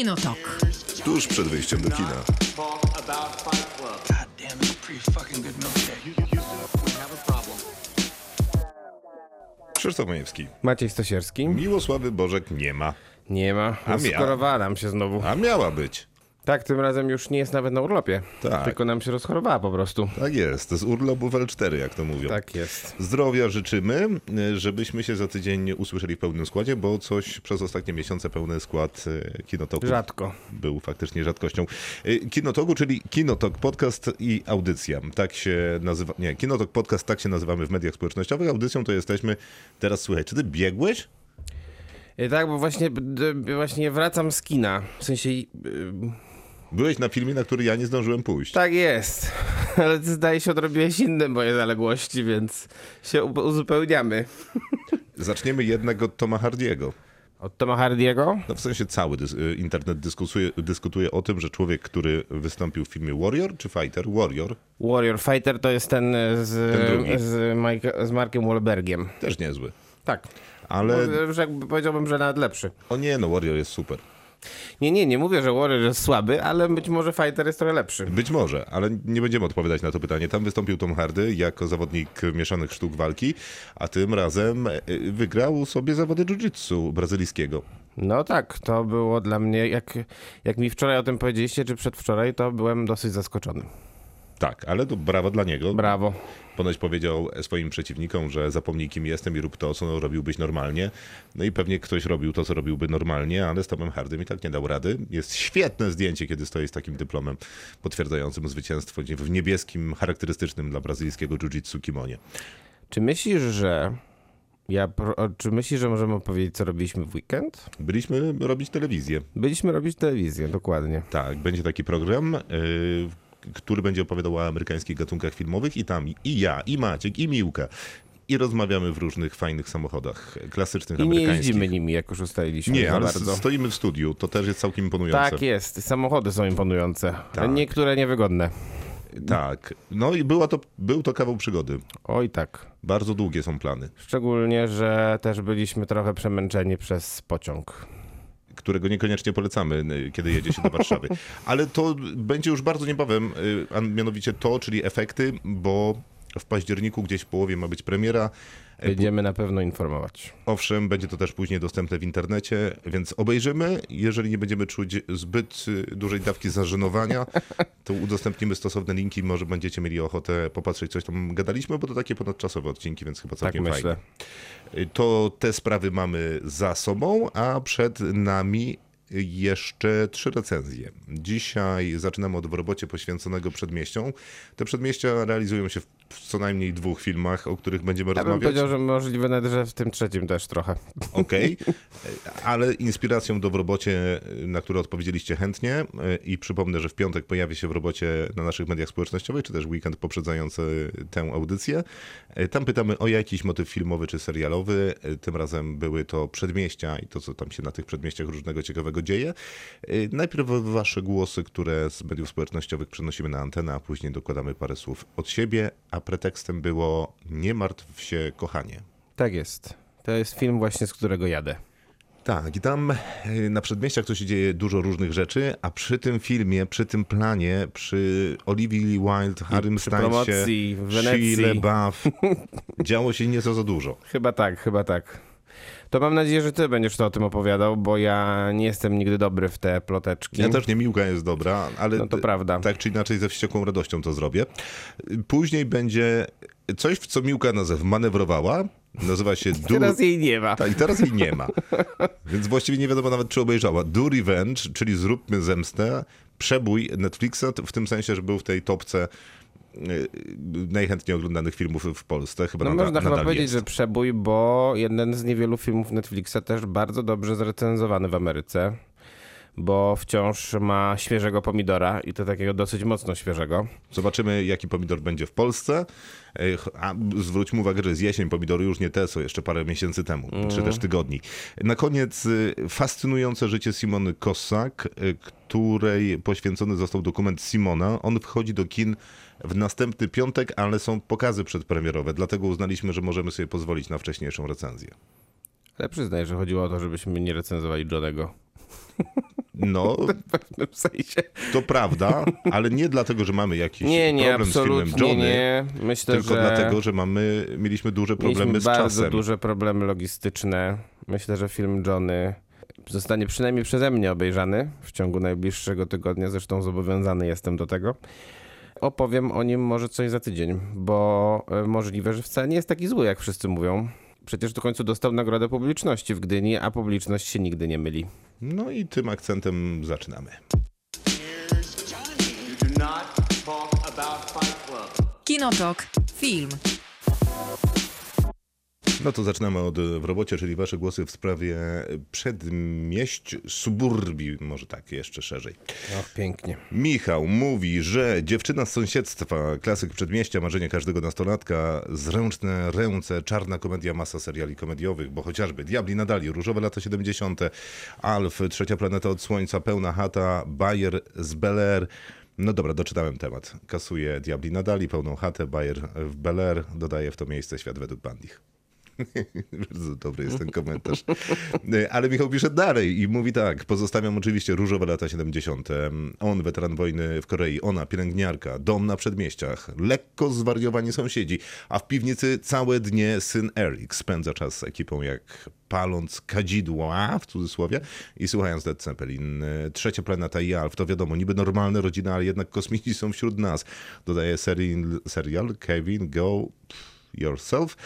Kinotok. Tuż przed wyjściem do kina. Krzysztof Majewski. Maciej Stosierski? Miłosławy Bożek nie ma. Nie ma. A mia- się znowu. A miała być. Tak, tym razem już nie jest nawet na urlopie. Tak. Tylko nam się rozchorowała po prostu. Tak jest. Z urlopu w L4, jak to mówią. Tak jest. Zdrowia życzymy, żebyśmy się za tydzień usłyszeli w pełnym składzie, bo coś przez ostatnie miesiące pełny skład e, Kinotoku Rzadko. był faktycznie rzadkością. E, Kinotoku, czyli Kinotok Podcast i audycja. Tak się nazywa. Nie, Kinotok Podcast, tak się nazywamy w mediach społecznościowych. Audycją to jesteśmy. Teraz słuchaj, czy ty biegłeś? E, Tak, bo właśnie, właśnie wracam z kina. W sensie... y, Byłeś na filmie, na który ja nie zdążyłem pójść. Tak jest. Ale ty zdaje się odrobiłeś inne moje zaległości, więc się uzupełniamy. Zaczniemy jednak od Toma Hardiego. Od Toma Hardiego? No w sensie cały dys y, internet dyskutuje, dyskutuje o tym, że człowiek, który wystąpił w filmie Warrior czy Fighter? Warrior Warrior Fighter to jest ten z, Ten z, Mike, z Markiem Wahlbergiem. też niezły. Tak. Ale jakby powiedziałbym, że nawet lepszy. o nie, no Warrior jest super. Nie, nie, nie mówię, że Warrior jest słaby, ale być może Fighter jest trochę lepszy. Być może, ale nie będziemy odpowiadać na to pytanie. Tam wystąpił Tom Hardy jako zawodnik mieszanych sztuk walki, a tym razem y, wygrał sobie zawody jiu-jitsu brazylijskiego. No tak, to było dla mnie, jak, jak mi wczoraj o tym powiedzieliście, czy przedwczoraj, to byłem dosyć zaskoczony. Tak, ale to brawo dla niego. Brawo. Ponoć powiedział swoim przeciwnikom, że zapomnij kim jestem i rób to, co robiłbyś normalnie. No i pewnie ktoś robił to, co robiłby normalnie, ale z Tomem Hardym i tak nie dał rady. Jest świetne zdjęcie, kiedy stoi z takim dyplomem potwierdzającym zwycięstwo w niebieskim, charakterystycznym dla brazylijskiego jiu-jitsu kimonie. Czy myślisz, że ja, czy myślisz, że możemy opowiedzieć, co robiliśmy w weekend? Byliśmy robić telewizję. Byliśmy robić telewizję, dokładnie. Tak, będzie taki program, yy, który będzie opowiadał o amerykańskich gatunkach filmowych i tam i ja, i Maciek, i Miłka. I rozmawiamy w różnych fajnych samochodach klasycznych I nie jeździmy nimi, jak już ustaliliśmy Nie, ale bardzo. stoimy w studiu, to też jest całkiem imponujące. Tak jest, samochody są imponujące, Tak. niektóre niewygodne. Tak. No i była to, był to kawał przygody. Oj tak. Bardzo długie są plany, Szczególnie, że też byliśmy trochę przemęczeni przez pociąg. Którego niekoniecznie polecamy, kiedy jedzie się do Warszawy. Ale to będzie już bardzo niebawem, y, a mianowicie to, czyli efekty, bo w październiku gdzieś w połowie ma być premiera. E, Będziemy na pewno informować. Owszem, będzie to też później dostępne w internecie, więc obejrzymy. Jeżeli nie będziemy czuć zbyt y, dużej dawki zażenowania, to udostępnimy stosowne linki. Może będziecie mieli ochotę popatrzeć, coś tam gadaliśmy, bo to takie ponadczasowe odcinki, więc chyba Tak całkiem myślę. fajne. Y, To te sprawy mamy za sobą, a przed nami jeszcze trzy recenzje. Dzisiaj zaczynamy od w robocie poświęconego przedmieściom. Te przedmieścia realizują się w co najmniej dwóch filmach, o których będziemy Ja bym rozmawiać. powiedział, że możliwe nawet, że w tym trzecim też trochę. Okej, ale inspiracją do w robocie, na które odpowiedzieliście chętnie i przypomnę, że w piątek pojawi się w robocie na naszych mediach społecznościowych, czy też weekend poprzedzający tę audycję. Tam pytamy o jakiś motyw filmowy czy serialowy. Tym razem były to przedmieścia i to, co tam się na tych przedmieściach różnego ciekawego dzieje. E, Najpierw wasze głosy, które z mediów społecznościowych przenosimy na antenę, a później dokładamy parę słów od siebie, a pretekstem było nie martw się kochanie. Tak jest. To jest film właśnie, z którego jadę. Tak, i tam y, na przedmieściach to się dzieje dużo różnych rzeczy, a przy tym filmie, przy tym planie, przy Olivia Wilde, Harrym Wenecji. Shia LaBeouf, działo się nieco za dużo. Chyba tak, chyba tak. To mam nadzieję, że ty będziesz to o tym opowiadał, bo ja nie jestem nigdy dobry w te ploteczki. Ja też nie, Miłka jest dobra, ale No to prawda. tak czy inaczej ze wściekłą radością to zrobię. Później będzie coś, w co Miłka nas wmanewrowała, nazywa się Do... Teraz jej nie ma. Tak, i teraz jej nie ma. Więc właściwie nie wiadomo nawet, czy obejrzała. Do Revenge, czyli Zróbmy Zemstę, przebój Netflixa, w tym sensie, że był w tej topce najchętniej oglądanych filmów w Polsce. Chyba No nada, można chyba nadal powiedzieć, jest. że przebój, bo jeden z niewielu filmów Netflixa też bardzo dobrze zrecenzowany w Ameryce, bo wciąż ma świeżego pomidora i to takiego dosyć mocno świeżego. Zobaczymy, jaki pomidor będzie w Polsce. A zwróćmy uwagę, że jest jesień, pomidory już nie te, co jeszcze parę miesięcy temu, Mm. czy też tygodni. Na koniec y, fascynujące życie Simony Kossak, y, której poświęcony został dokument Simona. On wchodzi do kin w następny piątek, ale są pokazy przedpremierowe, dlatego uznaliśmy, że możemy sobie pozwolić na wcześniejszą recenzję. Ale przyznaj, że chodziło o to, żebyśmy nie recenzowali Johnego. No, w pewnym sensie. to prawda, ale nie dlatego, że mamy jakiś Nie, nie, problem z filmem Johnny, nie. Myślę, tylko że dlatego, że mamy, mieliśmy duże problemy mieliśmy z bardzo czasem. duże problemy logistyczne. Myślę, że film Johnny zostanie przynajmniej przeze mnie obejrzany w ciągu najbliższego tygodnia. Zresztą zobowiązany jestem do tego. Opowiem o nim może coś za tydzień, bo e, możliwe, że wcale nie jest taki zły, jak wszyscy mówią. Przecież do końca dostał nagrodę publiczności w Gdyni, a publiczność się nigdy nie myli. No i tym akcentem zaczynamy. Kinotok. Film. No to zaczynamy od w robocie, czyli wasze głosy w sprawie przedmieść, suburbii, może tak jeszcze szerzej. Och, pięknie. Michał mówi, że dziewczyna z sąsiedztwa, klasyk przedmieścia, marzenie każdego nastolatka, zręczne ręce, czarna komedia, masa seriali komediowych, bo chociażby Diabli nadali, Różowe lata 70., Alf, Trzecia planeta od słońca, Pełna chata, Bayer z Bel Air. No dobra, doczytałem temat. Kasuje Diabli nadali, Pełną chatę, Bayer w Bel Air, dodaje w to miejsce Świat według bandich. Bardzo dobry jest ten komentarz. Ale Michał pisze dalej i mówi tak. Pozostawiam oczywiście różowe lata 70. On, weteran wojny w Korei, ona, pielęgniarka, dom na przedmieściach, lekko zwariowani sąsiedzi, a w piwnicy całe dnie syn Eric spędza czas z ekipą jak paląc kadzidła, w cudzysłowie, i słuchając Led Zeppelin. Trzecia planeta i Alf, to wiadomo, niby normalne rodziny, ale jednak kosmici są wśród nas. Dodaje serial, serial Kevin Go Yourself.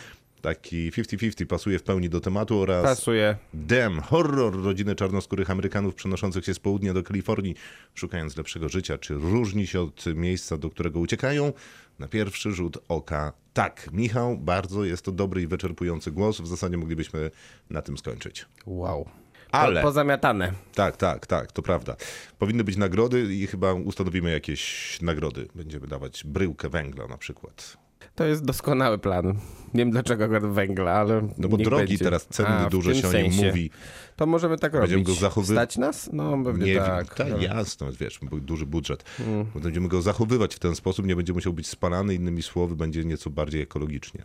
Taki 50-50 pasuje w pełni do tematu oraz Pasuje. Dem, horror rodziny czarnoskórych Amerykanów przenoszących się z południa do Kalifornii, szukając lepszego życia. Czy różni się od miejsca, do którego uciekają? Na pierwszy rzut oka tak. Michał, bardzo jest to dobry i wyczerpujący głos. W zasadzie moglibyśmy na tym skończyć. Wow. Ale- Po, pozamiatane. Tak, tak, tak, to prawda. Powinny być nagrody i chyba ustanowimy jakieś nagrody. Będziemy dawać bryłkę węgla na przykład. To jest doskonały plan. Nie wiem dlaczego akurat węgla, ale. No bo drogi będzie. teraz cenny, A, dużo się o nim mówi. To możemy tak Będziemy robić. go zachowy- Stać nas? No pewnie Nie tak. tak, jasno, wiesz, duży budżet. Bo Będziemy go zachowywać w ten sposób, nie będzie musiał być spalany, innymi słowy, będzie nieco bardziej ekologicznie.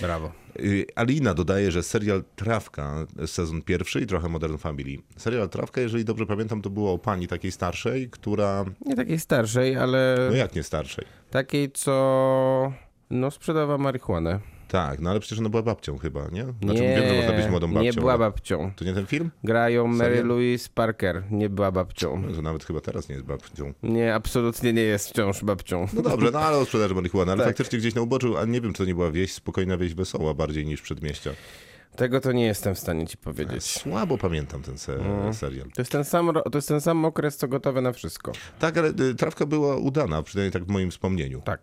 Brawo. Y, Alina dodaje, że serial Trawka, sezon pierwszy i trochę Modern Family. Serial Trawka, jeżeli dobrze pamiętam, to było o pani takiej starszej, która, Nie takiej starszej, ale no jak nie starszej? takiej, co no sprzedawała marihuanę. Tak, no ale przecież ona była babcią chyba, nie? Znaczy nie, wiem, że można być młodą babcią. nie była ale- babcią. To nie ten film? Grają Mary Serio? Louise Parker. Nie była babcią. No, to nawet chyba teraz nie jest babcią. Nie, absolutnie nie jest wciąż babcią. No dobrze, no ale o sprzedaży marihuany, ale Tak. faktycznie gdzieś na uboczu, a nie wiem, czy to nie była wieś, spokojna wieś wesoła bardziej niż przedmieścia. Tego to nie jestem w stanie ci powiedzieć. Słabo pamiętam ten se No. serial. To jest, ten sam, to jest ten sam okres, co gotowe na wszystko. Tak, ale y, trawka była udana, przynajmniej tak w moim wspomnieniu. Tak.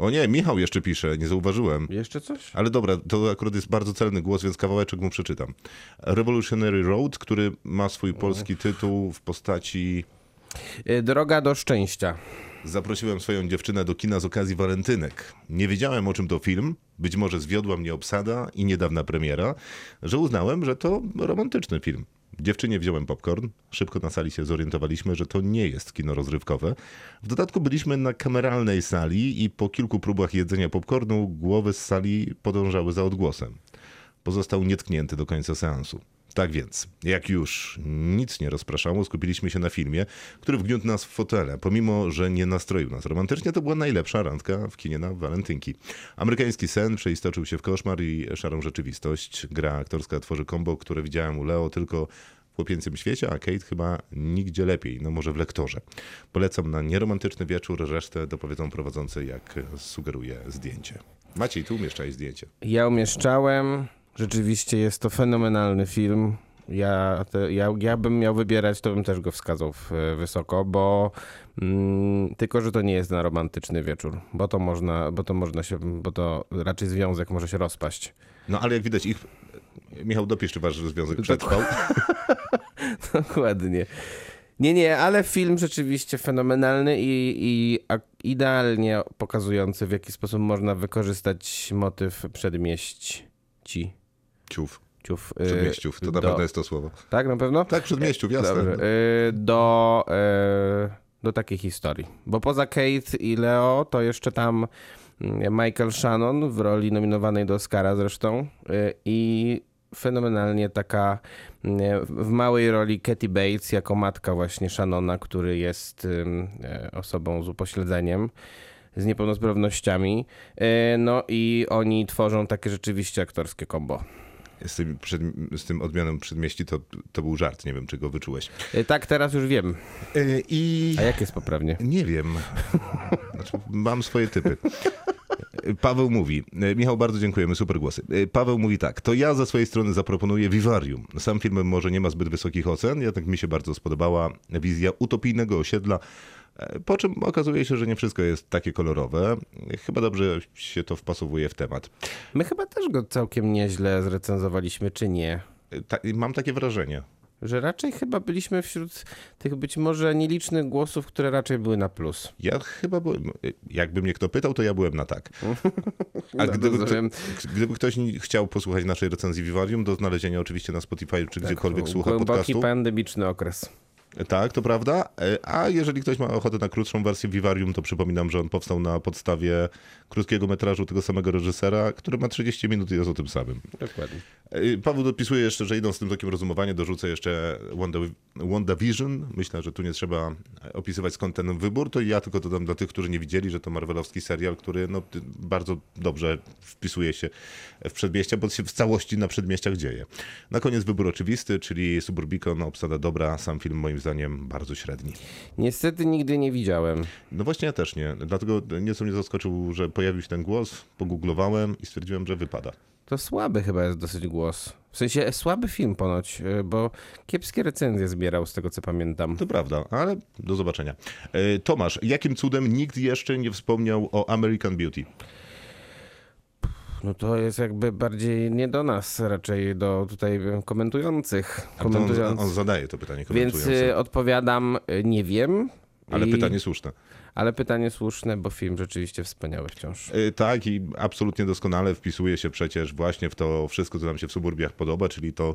O nie, Michał jeszcze pisze, nie zauważyłem. Jeszcze coś? Ale dobra, to akurat jest bardzo celny głos, więc kawałeczek mu przeczytam. Revolutionary Road, który ma swój polski tytuł w postaci Y, Droga do szczęścia. Zaprosiłem swoją dziewczynę do kina z okazji walentynek. Nie wiedziałem o czym to film, być może zwiodła mnie obsada i niedawna premiera, że uznałem, że to romantyczny film. Dziewczynie wziąłem popcorn, szybko na sali się zorientowaliśmy, że to nie jest kino rozrywkowe. W dodatku byliśmy na kameralnej sali i po kilku próbach jedzenia popcornu głowy z sali podążały za odgłosem. Pozostał nietknięty do końca seansu. Tak więc, jak już nic nie rozpraszało, skupiliśmy się na filmie, który wgniótł nas w fotele. Pomimo, że nie nastroił nas romantycznie, to była najlepsza randka w kinie na walentynki. Amerykański sen przeistoczył się w koszmar i szarą rzeczywistość. Gra aktorska tworzy kombo, które widziałem u Leo tylko w chłopięcym świecie, a Kate chyba nigdzie lepiej, no może w lektorze. Polecam na nieromantyczny wieczór, resztę dopowiedzą prowadzący, jak sugeruje zdjęcie. Maciej, tu umieszczaj zdjęcie. Ja umieszczałem. Rzeczywiście jest to fenomenalny film. Ja, te, ja, ja bym miał wybierać, to bym też go wskazał w, wysoko, bo mm, tylko, że to nie jest na romantyczny wieczór, bo to można, bo to można się, bo to raczej związek może się rozpaść. No ale jak widać ich... Michał, dopisz, czy wasz związek przetrwał. Dokładnie. Nie, nie, ale film rzeczywiście fenomenalny i, i idealnie pokazujący, w jaki sposób można wykorzystać motyw przedmieści. Ciów, Ciów, y, przedmieściów, to na do- pewno jest to słowo. Tak, na pewno? Tak, przedmieściów, jasne. Dobrze. y, Do, y, do takiej historii. Bo poza Kate i Leo, to jeszcze tam mm, Michael Shannon w roli nominowanej do Oscara zresztą i fenomenalnie taka mm, w małej roli Katy Bates jako matka właśnie Shannona, który jest e, osobą z upośledzeniem, z niepełnosprawnościami. No i oni tworzą takie rzeczywiście aktorskie kombo. Z tym, przed, z tym odmianem przedmieści to, to był żart, nie wiem, czy go wyczułeś. E, Tak, teraz już wiem. Y, I A jak jest poprawnie? nie wiem. Znaczy, mam swoje typy. Paweł mówi, Michał, bardzo dziękujemy, super głosy. Paweł mówi tak, to ja ze swojej strony zaproponuję Vivarium. Sam film może nie ma zbyt wysokich ocen, jednak mi się bardzo spodobała wizja utopijnego osiedla, po czym okazuje się, że nie wszystko jest takie kolorowe. Chyba dobrze się to wpasowuje w temat. My chyba też go całkiem nieźle zrecenzowaliśmy, czy nie? Ta, mam takie wrażenie. Że raczej chyba byliśmy wśród tych być może nielicznych głosów, które raczej były na plus. Ja chyba byłem, jakby mnie kto pytał, to ja byłem na tak. A No, gdyby, kto, gdyby ktoś chciał posłuchać naszej recenzji Vivarium, do znalezienia oczywiście na Spotify czy gdziekolwiek słucha Głęboki podcastu. pandemiczny okres. Tak, to prawda. E, A jeżeli ktoś ma ochotę na krótszą wersję Vivarium, to przypominam, że on powstał na podstawie krótkiego metrażu tego samego reżysera, który ma 30 minut i jest o tym samym. Dokładnie. E, Paweł dopisuje jeszcze, że idąc z tym tokiem rozumowania, dorzucę jeszcze Wanda, WandaVision. Myślę, że tu nie trzeba opisywać skąd ten wybór. To ja tylko dodam dla tych, którzy nie widzieli, że to marvelowski serial, który no, bardzo dobrze wpisuje się w przedmieścia, bo się w całości na przedmieściach dzieje. Na koniec wybór oczywisty, czyli Suburbicon, obsada dobra, sam film moim zdaniem bardzo średni. Niestety nigdy nie widziałem. No właśnie ja też nie, dlatego nieco mnie zaskoczył, że pojawił się ten głos, pogooglowałem i stwierdziłem, że wypada. To słaby chyba jest dosyć głos. W sensie e, słaby film ponoć, e, bo kiepskie recenzje zbierał z tego co pamiętam. To prawda, ale do zobaczenia. E, Tomasz, jakim cudem nikt jeszcze nie wspomniał o American Beauty? No to jest jakby bardziej nie do nas, raczej do tutaj komentujących. To on, Komentując. on zadaje to pytanie Więc komentujące. odpowiadam, nie wiem. Ale I- pytanie słuszne. Ale pytanie słuszne, bo film rzeczywiście wspaniały wciąż. E, Tak i absolutnie doskonale wpisuje się przecież właśnie w to wszystko, co nam się w suburbiach podoba, czyli to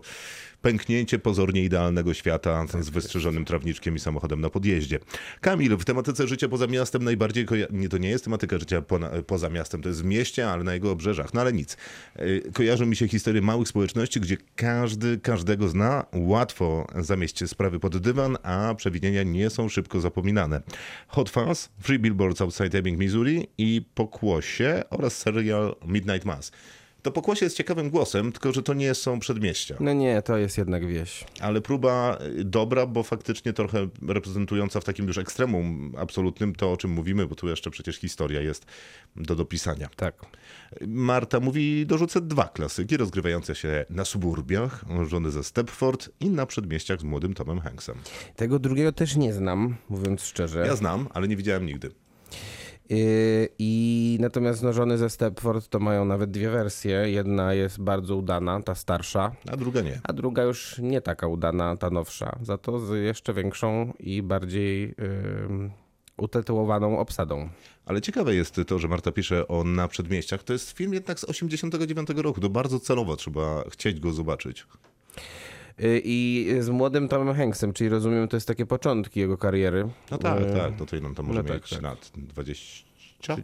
pęknięcie pozornie idealnego świata z wystrzeżonym trawniczkiem i samochodem na podjeździe. Kamil, w tematyce życia poza miastem najbardziej, koja- nie to nie jest tematyka życia pona- poza miastem, to jest w mieście, ale na jego obrzeżach, no ale nic. E, Kojarzą mi się historie małych społeczności, gdzie każdy każdego zna, łatwo zamieść sprawy pod dywan, a przewinienia nie są szybko zapominane. Hot Fuzz, Free Billboards Outside Ebbing, Missouri i Pokłosie oraz serial Midnight Mass. To Pokłosie jest ciekawym głosem, tylko że to nie są przedmieścia. No nie, to jest jednak wieś. Ale próba y, dobra, bo faktycznie trochę reprezentująca w takim już ekstremum absolutnym to, o czym mówimy, bo tu jeszcze przecież historia jest do dopisania. Tak. Marta mówi, dorzucę dwa klasyki rozgrywające się na suburbiach, żony ze Stepford i na przedmieściach z młodym Tomem Hanksem. Tego drugiego też nie znam, mówiąc szczerze. Ja znam, ale nie widziałem nigdy. Yy, I natomiast no, żony ze Stepford to mają nawet dwie wersje. Jedna jest bardzo udana, ta starsza, A druga nie. a druga już nie taka udana, ta nowsza. Za to z jeszcze większą i bardziej yy, utytułowaną obsadą. Ale ciekawe jest to, że Marta pisze o Na Przedmieściach. To jest film jednak z 89 roku. To bardzo celowo trzeba chcieć go zobaczyć. Yy, I z młodym Tomem Hanksem, czyli rozumiem, to jest takie początki jego kariery. No tak, Yy, tak. No to ile on tam może no mieć tak. lat? 20?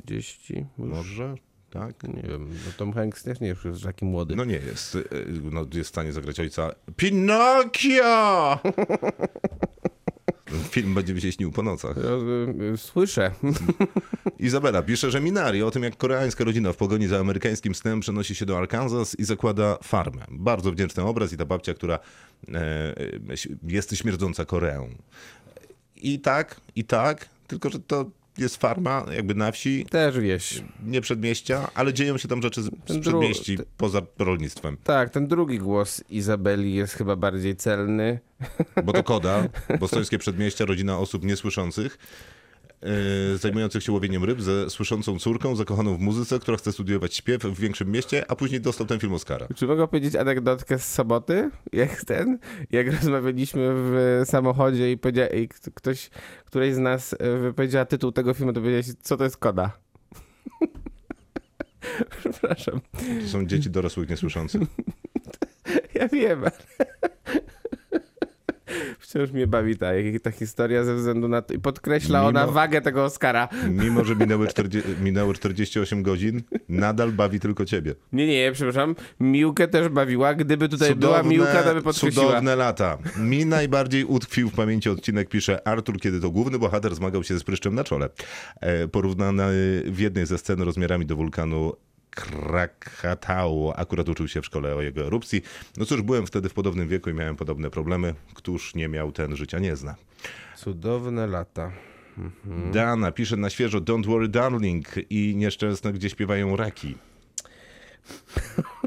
30? Może? Tak? Nie wiem, no Tom Hanks też nie jest już taki młody. No nie jest. Y, No jest w stanie zagrać ojca Pinokio! Film będzie mi się śnił po nocach. Y, Słyszę. Izabela pisze, że Minari o tym, jak koreańska rodzina w pogoni za amerykańskim snem przenosi się do Arkansas i zakłada farmę. Bardzo wdzięczny obraz i ta babcia, która e, e, jest śmierdząca Koreą. I tak, i tak, tylko że to jest farma jakby na wsi, Też wieś. nie przedmieścia, ale dzieją się tam rzeczy z, z przedmieści poza rolnictwem. Tak, ten drugi głos Izabeli jest chyba bardziej celny. Bo to koda, bostońskie przedmieścia, rodzina osób niesłyszących, zajmujących się łowieniem ryb ze słyszącą córką, zakochaną w muzyce, która chce studiować śpiew w większym mieście, a później dostał ten film Oscara. Czy mogę powiedzieć anegdotkę z soboty? Jak ten? Jak rozmawialiśmy w samochodzie i, i ktoś, któryś z nas e, wypowiedziała tytuł tego filmu, to powiedziałeś, co to jest koda? Przepraszam. To są dzieci dorosłych niesłyszących. Ja wiem, ale... Wciąż mnie bawi ta, ta historia ze względu na to. I podkreśla ona Mimo- wagę tego Oscara. Mimo, że minęły, 40, minęło 48 godzin, nadal bawi tylko ciebie. Nie, nie, przepraszam. Miłkę też bawiła. Gdyby tutaj była Miłka, to by podkreśliła. cudowne lata. Mi najbardziej utkwił w pamięci odcinek, pisze Artur, kiedy to główny bohater zmagał się z pryszczem na czole. E, porównany w jednej ze scen rozmiarami do wulkanu Krakatau. Akurat uczył się w szkole o jego erupcji. No cóż, byłem wtedy w podobnym wieku i miałem podobne problemy. Któż nie miał, ten życia nie zna. Cudowne lata. Mhm. Dana pisze na świeżo Don't worry darling i nieszczęsne, gdzie śpiewają raki.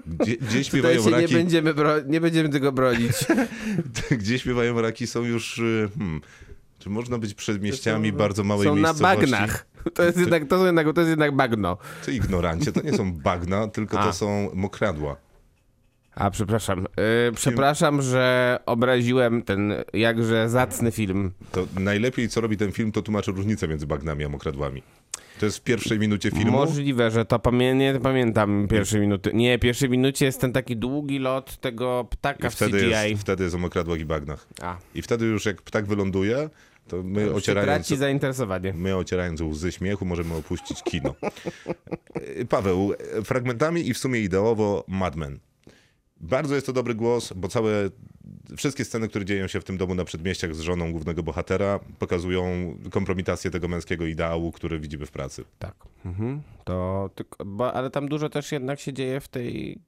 Gdzie, gdzie Tutaj śpiewają się nie raki? będziemy, bro- nie będziemy tego bronić. gdzie śpiewają raki są już. y, Hmm, czy można być przed mieściami są- bardzo małej Są na miejscowości? bagnach. To jest, jednak, to, są jednak, to jest jednak bagno. Ty ignorancie, to nie są bagna, tylko A. to są mokradła. A, przepraszam. Yy, przepraszam, że obraziłem ten jakże zacny film. To najlepiej, co robi ten film, to tłumaczy różnicę między bagnami a mokradłami. To jest w pierwszej minucie filmu. Możliwe, że to pamię- nie pamiętam pierwszej minuty. Nie, pierwszej minucie jest ten taki długi lot tego ptaka I w wtedy CGI. jest, wtedy jest o mokradłach i bagnach. A, I wtedy już jak ptak wyląduje, to my się ocierając, zainteresowanie. my ocierając łzy śmiechu możemy opuścić kino. E, Paweł, e, fragmentami i w sumie ideowo Mad Men. Bardzo jest to dobry głos, bo całe, wszystkie sceny, które dzieją się w tym domu na przedmieściach z żoną głównego bohatera, pokazują kompromitację tego męskiego ideału, który widzimy w pracy. Tak. Mhm. To tylko, bo, ale tam dużo też jednak się dzieje w tej,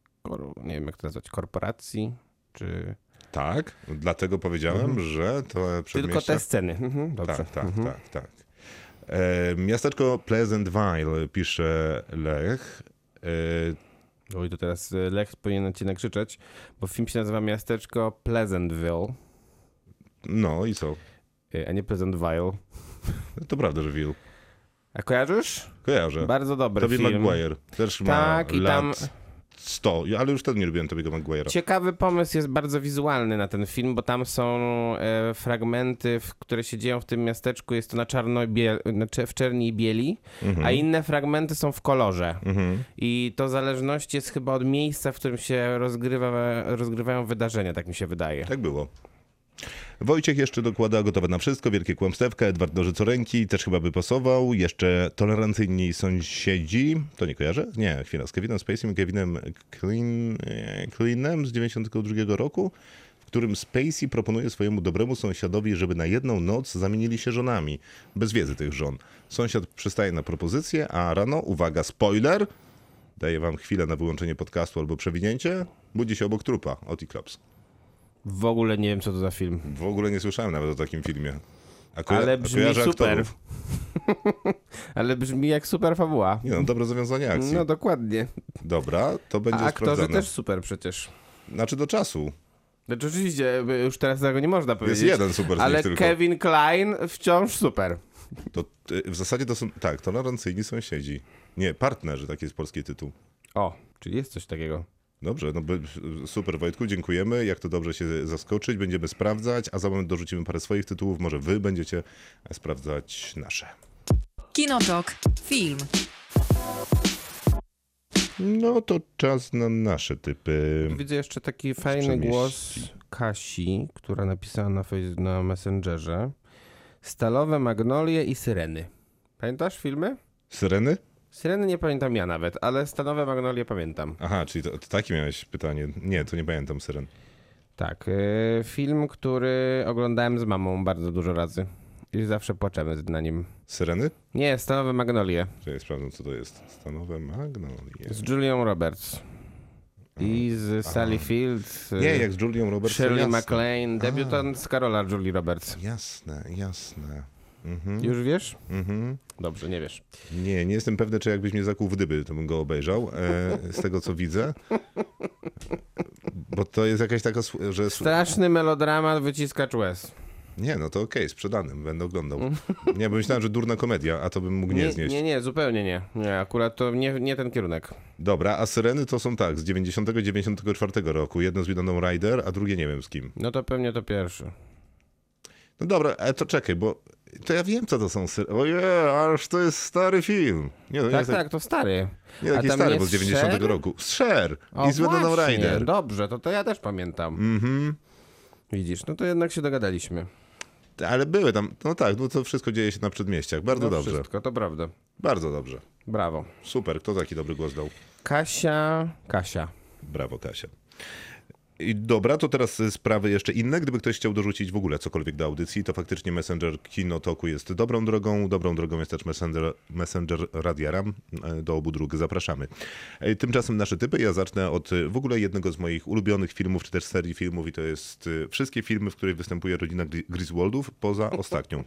nie wiem jak to nazwać, korporacji, czy... Tak, dlatego powiedziałem, że to Tylko przedmieścia... te sceny. Mhm. Dobrze. Tak, tak, tak, tak. E, miasteczko Pleasantville, pisze Lech. E, Oj, to teraz y, Lech powinien cię nakrzyczeć, bo film się nazywa Miasteczko Pleasantville, no i co? y, a nie Pleasantville. To prawda, że Will. A kojarzysz? Kojarzę. Bardzo dobry Tobie film. Maguire też ma Tak, i lat tam 100, ale już wtedy nie lubiłem Tobiego Maguire'a. ciekawy pomysł jest bardzo wizualny na ten film, bo tam są e, fragmenty, w, które się dzieją w tym miasteczku, jest to na czarno w czerni i bieli, Mhm. a inne fragmenty są w kolorze. I to zależność jest chyba od miejsca, w którym się rozgrywa, rozgrywają wydarzenia, tak mi się wydaje. Tak było. Wojciech jeszcze dokłada gotowe na wszystko, wielkie kłamstewka, Edward Nożycoręki też chyba by pasował, jeszcze tolerancyjni sąsiedzi, to nie kojarzę? Nie, chwila, z Kevinem Spacey i Kevinem Clean, e, Cleanem z 92 roku, w którym Spacey proponuje swojemu dobremu sąsiadowi, żeby na jedną noc zamienili się żonami, bez wiedzy tych żon. Sąsiad przystaje na propozycję, a rano, uwaga, spoiler, daję wam chwilę na wyłączenie podcastu albo przewinięcie, budzi się obok trupa, Oti Klops. W ogóle nie wiem, co to za film. W ogóle nie słyszałem nawet o takim filmie. Koja- Ale brzmi super. Ale brzmi jak super fabuła. Nie no, dobre zawiązanie akcji. No dokładnie. Dobra, to będzie A aktorzy sprawdzane. też super przecież. Znaczy do czasu. Znaczy oczywiście, już teraz tego nie można Jest powiedzieć. jeden super z Ale nich tylko. Kevin Klein wciąż super. To, y, w zasadzie to są, tak, tolerancyjni sąsiedzi. Nie, partnerzy, taki jest polski tytuł. O, czyli jest coś takiego. Dobrze, no super Wojtku, dziękujemy. Jak to dobrze się zaskoczyć, będziemy sprawdzać, a za moment dorzucimy parę swoich tytułów. Może wy będziecie sprawdzać nasze. Kinotok. Film. No to czas na nasze typy. Widzę jeszcze taki fajny głos Kasi, która napisała na, face- na Messengerze. Stalowe magnolie i syreny. Pamiętasz filmy? Syreny? Syreny nie pamiętam ja nawet, ale stalowe magnolie pamiętam. Aha, czyli to, to takie miałeś pytanie. Nie, to nie pamiętam Syren. Tak, yy, film, który oglądałem z mamą bardzo dużo razy. I zawsze płaczemy na nim. Syreny? Nie, stalowe magnolie. Czyli sprawdzę, co to jest. Stanowe magnolie. Z Julią Roberts. I z Sally Field. Nie, jak z Julią Roberts. Shirley. MacLaine, debiutant z Karola Julie Roberts. Jasne, jasne. Mhm, Już wiesz? mhm. Dobrze, nie wiesz. Nie, nie jestem pewny, czy jakbyś mnie zakuł w dyby, to bym go obejrzał. E, z tego, co widzę. Bo to jest jakaś taka, że... Straszny melodramat, wyciskacz łez. Nie, no to okej, sprzedanym, będę oglądał. Nie, bo myślałem, że durna komedia, a to bym mógł nie, Nie, znieść. nie, nie, zupełnie nie. Nie, akurat to nie, nie ten kierunek. Dobra, a Syreny to są tak, z 90-94 roku. Jedno z Winoną Ryder, a drugie nie wiem z kim. No to pewnie to pierwszy. No dobra, ale to czekaj, bo to ja wiem, co to są Syreny. Ojej, ależ to jest stary film. Nie, no nie, Tak, tak, to stary. nie taki stary, bo z 90 Cher? roku. Z Cher O, i z właśnie, Ryder. Dobrze, to, to ja też pamiętam. Mhm. Widzisz, no to jednak się dogadaliśmy. Ale były tam, no tak, no to wszystko dzieje się na przedmieściach. Bardzo no dobrze, Wszystko, to prawda. bardzo dobrze. Brawo. Super, kto taki dobry głos dał? Kasia, Kasia. Brawo, Kasia. I dobra, to teraz sprawy jeszcze inne. Gdyby ktoś chciał dorzucić w ogóle cokolwiek do audycji, to faktycznie Messenger Kinotoku jest dobrą drogą. Dobrą drogą jest też Messenger, Messenger Radiara. E, Do obu dróg zapraszamy. E, Tymczasem nasze typy. Ja zacznę od y, w ogóle jednego z moich ulubionych filmów, czy też serii filmów i to jest wszystkie filmy, w których występuje rodzina Gri- Griswoldów, poza ostatnią.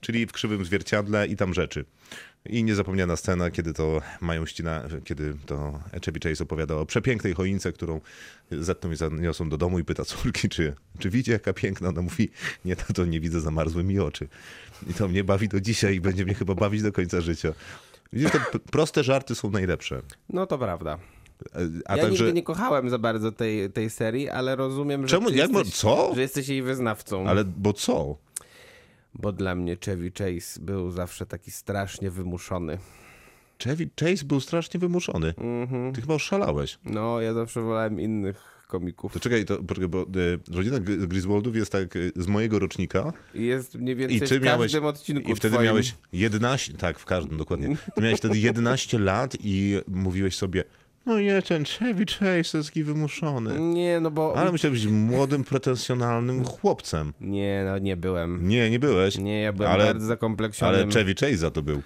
Czyli w Krzywym Zwierciadle i tam rzeczy. I niezapomniana scena, kiedy to mają ścina, kiedy to Chevy Chase opowiada o przepięknej choince, którą zetną i zaniosą do domu i pyta córki, czy, czy widzi jaka piękna. Ona mówi, nie tato, nie widzę, zamarzły mi oczy. I to mnie bawi do dzisiaj i będzie mnie chyba bawić do końca życia. Widzisz, te proste żarty są najlepsze. No to prawda. A ja także... nigdy nie kochałem za bardzo tej, tej serii, ale rozumiem, że, Czemu? jesteś, co? że jesteś jej wyznawcą. Ale bo co? Bo dla mnie Chevy Chase był zawsze taki strasznie wymuszony. Chevy Chase był strasznie wymuszony. Mhm. Ty chyba oszalałeś. No, ja zawsze wolałem innych komików. To czekaj, to, poczekaj, bo e, rodzina Griswoldów jest tak e, z mojego rocznika I jest mniej więcej I ty w miałeś, każdym odcinku i wtedy twoim. miałeś 11, tak, w każdym dokładnie. Ty miałeś wtedy 11 lat i mówiłeś sobie, no nie, ten Chevy Chase jest taki wymuszony. Nie, no bo... Ale musiał być młodym, pretensjonalnym chłopcem. Nie, no nie byłem. Nie, nie byłeś. Nie, ja byłem ale, bardzo zakompleksionym. ale Chevy Chase za to był.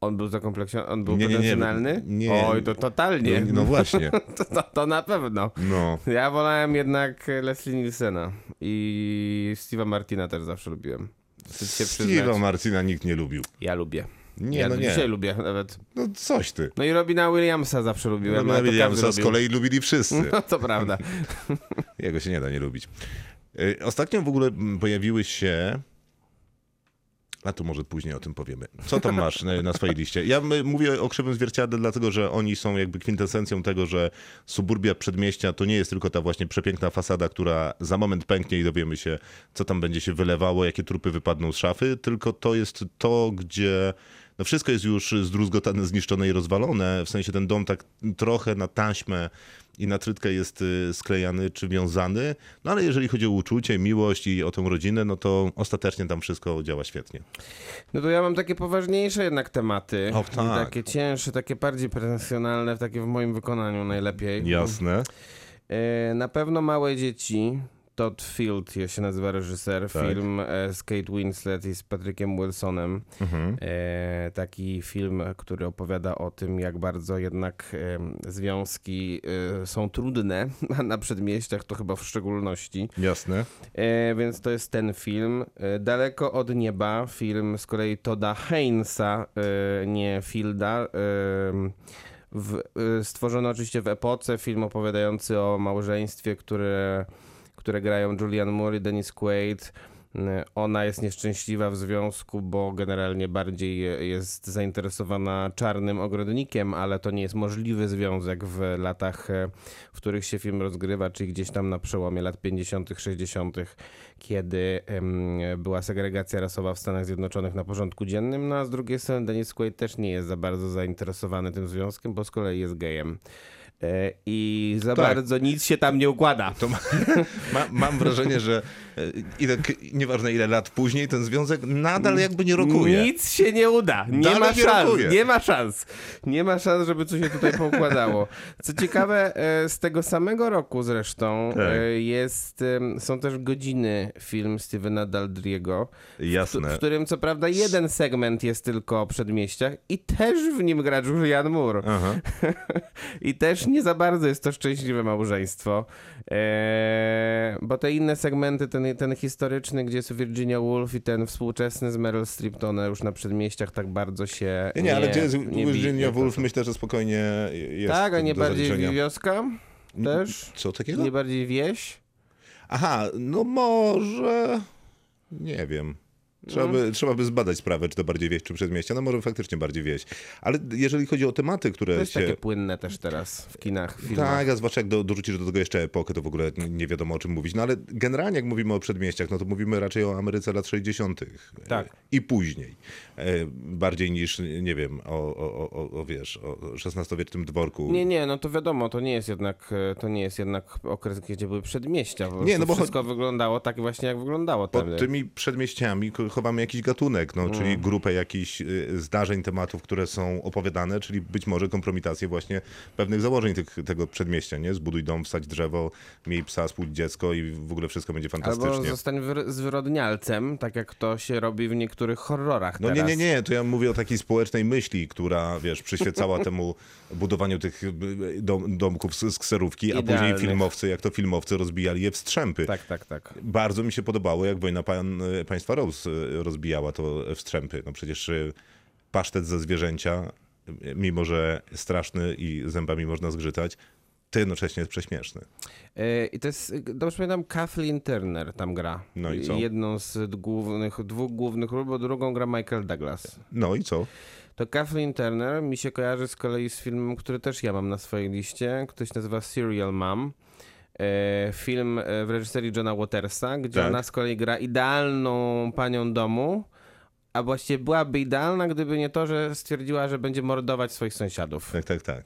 On był zakompleksiony? On był Nie, nie, nie, pretensjonalny? nie. Oj, to totalnie. No, no właśnie. To, to, to na pewno. No. Ja wolałem jednak Leslie Nielsena i Steve'a Martina też zawsze lubiłem. Steve'a Martina nikt nie lubił. Ja lubię. Nie, ja no nie. dzisiaj lubię nawet. No coś ty. No i Robina Williamsa zawsze lubiłem. Robina to Williamsa z lubił. kolei lubili wszyscy. No to prawda. Jego się nie da nie lubić. Y, Ostatnio w ogóle mm, pojawiły się. A to może później o tym powiemy. Co tam masz na, swojej liście? Ja mówię o krzywym zwierciadle, dlatego że oni są jakby kwintesencją tego, że suburbia przedmieścia to nie jest tylko ta właśnie przepiękna fasada, która za moment pęknie i dowiemy się, co tam będzie się wylewało, jakie trupy wypadną z szafy, tylko to jest to, gdzie no wszystko jest już zdruzgotane, zniszczone i rozwalone. W sensie ten dom tak trochę na taśmę i na trytkę jest y, sklejany czy wiązany. No ale jeżeli chodzi o uczucie, miłość i o tę rodzinę, no to ostatecznie tam wszystko działa świetnie. No to ja mam takie poważniejsze jednak tematy. O, tak. Takie cięższe, takie bardziej pretensjonalne, takie w moim wykonaniu najlepiej. Jasne. E, Na pewno Małe Dzieci. Todd Field się nazywa reżyser. Tak. Film e, z Kate Winslet i z Patrickiem Wilsonem. Mhm. E, taki film, który opowiada o tym, jak bardzo jednak e, związki są trudne, a na przedmieściach to chyba w szczególności. Jasne. Więc to jest ten film. Daleko od nieba, film z kolei Toda Heinza, e, nie Fielda. W, stworzony oczywiście w epoce, film opowiadający o małżeństwie, które, które grają Julian Moore i Dennis Quaid. E, Ona jest nieszczęśliwa w związku, bo generalnie bardziej je- jest zainteresowana czarnym ogrodnikiem, ale to nie jest możliwy związek w latach, e, w których się film rozgrywa, czyli gdzieś tam na przełomie lat 50., 60., kiedy była segregacja rasowa w Stanach Zjednoczonych na porządku dziennym. No a z drugiej strony Dennis Quaid też nie jest za bardzo zainteresowany tym związkiem, bo z kolei jest gejem. E, I za Tak. bardzo nic się tam nie układa. Ma, ma, mam wrażenie, że e, ile, nieważne ile lat później, ten związek nadal jakby nie rokuje. Nic się nie uda. Nie Dalej ma nie szans. rokuje. Nie ma szans. Nie ma szans, żeby coś się tutaj poukładało. Co ciekawe, e, z tego samego roku zresztą Tak. jest, są też godziny film Stevena Daldriego, w, Jasne. w którym co prawda jeden segment jest tylko o przedmieściach i też w nim gra Julian Moore. Aha. I też nie za bardzo jest to szczęśliwe małżeństwo, eee, bo te inne segmenty, ten, ten historyczny, gdzie jest Virginia Woolf i ten współczesny z Meryl Streep, to one już na przedmieściach tak bardzo się Nie, nie, ale gdzie jest nie Virginia. Woolf, myślę, że spokojnie jest Tak, a nie bardziej zaliczenia. wioska też? Co takiego? Nie bardziej wieś? Aha, no może... Nie wiem. Trzeba by, trzeba by zbadać sprawę, czy to bardziej wieś, czy przedmieścia. No może faktycznie bardziej wieś. Ale jeżeli chodzi o tematy, które To jest się... takie płynne też teraz w kinach, w filmach. Tak, a zwłaszcza jak do, dorzucisz do tego jeszcze epokę, to w ogóle nie- wiadomo o czym mówić. No ale generalnie jak mówimy o przedmieściach, no to mówimy raczej o Ameryce lat 60. Tak. I później. E, Bardziej niż, nie wiem, o, o, o, o wiesz, o XVI-wiecznym dworku. Nie, nie, no to wiadomo, to nie jest jednak, e, to nie jest jednak okres, gdzie były przedmieścia. Nie, no bo wszystko wyglądało tak właśnie, jak wyglądało Pod tymi przedmieściami chowamy jakiś gatunek, no, Mm. czyli grupę jakichś y, zdarzeń, tematów, które są opowiadane, czyli być może kompromitację właśnie pewnych założeń tych, tego przedmieścia, nie? Zbuduj dom, wsadź drzewo, miej psa, spódź dziecko i w ogóle wszystko będzie Albo fantastycznie. zostań wyr- zwyrodnialcem, tak jak to się robi w niektórych horrorach No nie, teraz. nie, nie, to ja mówię o takiej społecznej myśli, która, wiesz, przyświecała temu budowaniu tych y, dom, domków z, z kserówki, a później filmowcy, jak to filmowcy, rozbijali je w strzępy. Tak, tak, tak. Bardzo mi się podobało, jak Wojna pan, Państwa Rose y, rozbijała to w strzępy. No przecież y, pasztet ze zwierzęcia, mimo że straszny i zębami można zgrzytać, to jednocześnie jest prześmieszny. E, I to jest, dobrze pamiętam, Kathleen Turner tam gra. No i co? Jedną z głównych, dwóch głównych ról, bo drugą gra Michael Douglas. No i co? To Kathleen Turner mi się kojarzy z kolei z filmem, który też ja mam na swojej liście, się nazywa Serial Mom. E, Film e, w reżyserii Johna Watersa, gdzie Tak. ona z kolei gra idealną panią domu, a właściwie byłaby idealna, gdyby nie to, że stwierdziła, że będzie mordować swoich sąsiadów. Tak, tak, tak.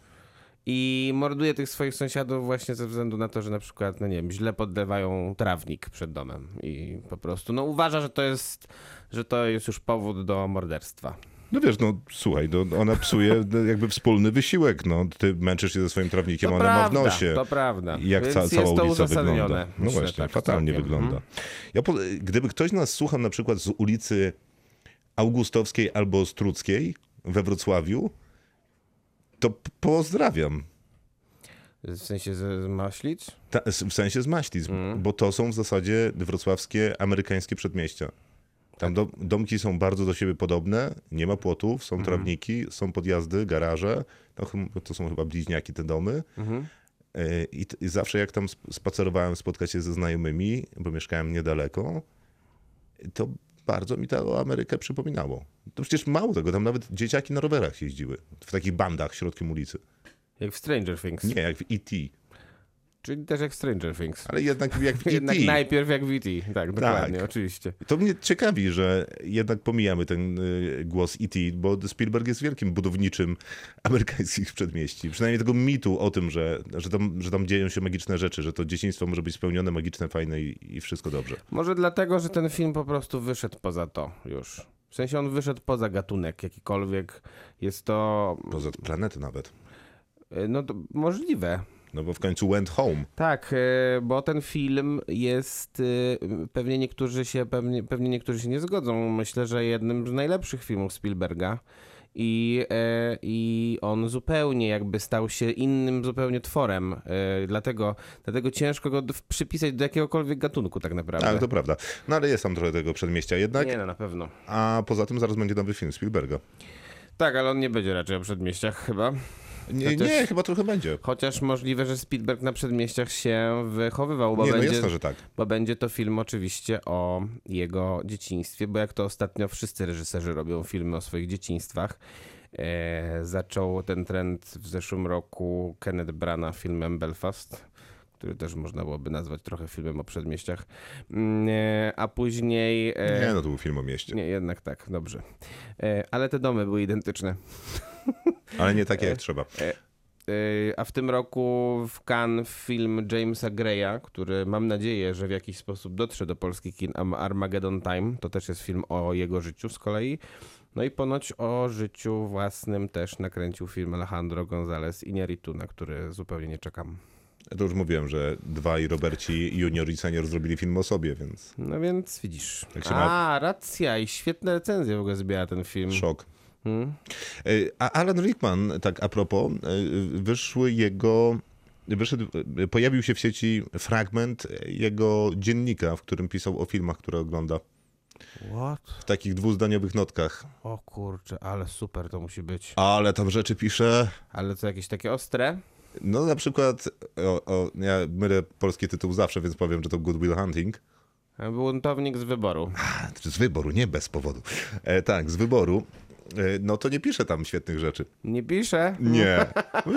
I morduje tych swoich sąsiadów właśnie ze względu na to, że na przykład, no nie wiem, źle podlewają trawnik przed domem i po prostu, no uważa, że to jest, że to jest już powód do morderstwa. No wiesz, no słuchaj, no, ona psuje jakby wspólny wysiłek. No, ty męczysz się ze swoim trawnikiem, To ona prawda, ma w nosie. to prawda. Jak Więc ca- cała ulica wygląda. No Myślę, właśnie, tak, fatalnie całkiem. wygląda. Mhm. Ja po, gdyby ktoś nas słuchał na przykład z ulicy Augustowskiej albo Struckiej we Wrocławiu, to pozdrawiam. W sensie z Maślic? Ta, w sensie z Maślic, Mhm. bo to są w zasadzie wrocławskie, amerykańskie przedmieścia. Tam do, domki są bardzo do siebie podobne, nie ma płotów, Mhm. są trawniki, są podjazdy, garaże. No, to są chyba bliźniaki te domy. Mhm. E, I, I zawsze jak tam sp- spacerowałem spotkać się ze znajomymi, bo mieszkałem niedaleko, to bardzo mi to Amerykę przypominało. To przecież mało tego, tam nawet dzieciaki na rowerach jeździły. W takich bandach środkiem ulicy. Jak w Stranger Things. Nie, jak w E.T. Czyli też jak Stranger Things. Ale jednak jak w E Jednak najpierw jak w E.T. Tak, dokładnie, oczywiście. To mnie ciekawi, że jednak pomijamy ten y, głos E.T., bo Spielberg jest wielkim budowniczym amerykańskich przedmieści. Przynajmniej tego mitu o tym, że, że, tam, że tam dzieją się magiczne rzeczy, że to dzieciństwo może być spełnione, magiczne, fajne i, i wszystko dobrze. Może dlatego, że ten film po prostu wyszedł poza to już. W sensie on wyszedł poza gatunek jakikolwiek. Jest to, Poza planety nawet. e, no to możliwe. No bo w końcu went home. Tak, e, bo ten film jest, e, pewnie niektórzy się, pewnie, pewnie niektórzy się nie zgodzą. Myślę, że jednym z najlepszych filmów Spielberga. I, e, I on zupełnie jakby stał się innym zupełnie tworem. Dlatego, dlatego ciężko go przypisać do jakiegokolwiek gatunku tak naprawdę. Tak, to prawda. No ale jest tam trochę tego przedmieścia jednak. Nie no, na pewno. A poza tym zaraz będzie nowy film Spielberga. Tak, ale on nie będzie raczej o przedmieściach chyba. Nie, Chociaż- nie chyba trochę będzie. Chociaż możliwe, że Spielberg na przedmieściach się wychowywał, bo, Nie, no będzie, jasne, że tak. bo będzie to film oczywiście o jego dzieciństwie, bo jak to ostatnio wszyscy reżyserzy robią filmy o swoich dzieciństwach. E, zaczął ten trend w zeszłym roku Kenneth Branagh filmem Belfast, który też można byłoby nazwać trochę filmem o przedmieściach. Mm, e, a później... e, Nie, no to był film o mieście. nie, jednak tak, dobrze. Ale te domy były identyczne. Ale nie takie jak trzeba. Yy, A w tym roku w Cannes film Jamesa Greya, który mam nadzieję, że w jakiś sposób dotrze do polskich kin, Armageddon Time, to też jest film o jego życiu z kolei. No i ponoć o życiu własnym też nakręcił film Alejandro González Iñárritu, na który zupełnie nie czekam. Ja to już mówiłem, że dwaj Roberci junior i senior zrobili film o sobie, więc No więc widzisz. Jak się ma- A, racja i świetne recenzje w ogóle zbiera ten film. szok. Hmm? E, A Alan Rickman, tak a propos, e, wyszły jego. Wyszedł, e, pojawił się w sieci fragment jego dziennika, w którym pisał o filmach, które ogląda. What? W takich dwuzdaniowych notkach. O kurczę, ale super to musi być. Ale tam rzeczy pisze. Ale co, jakieś takie ostre? No na przykład, o, o, ja mylę polski tytuł zawsze, więc powiem, że to Good Will Hunting. Buntownik z wyboru. Z wyboru, nie bez powodu. E, tak, z wyboru. E, no to nie pisze tam świetnych rzeczy. Nie pisze? Nie.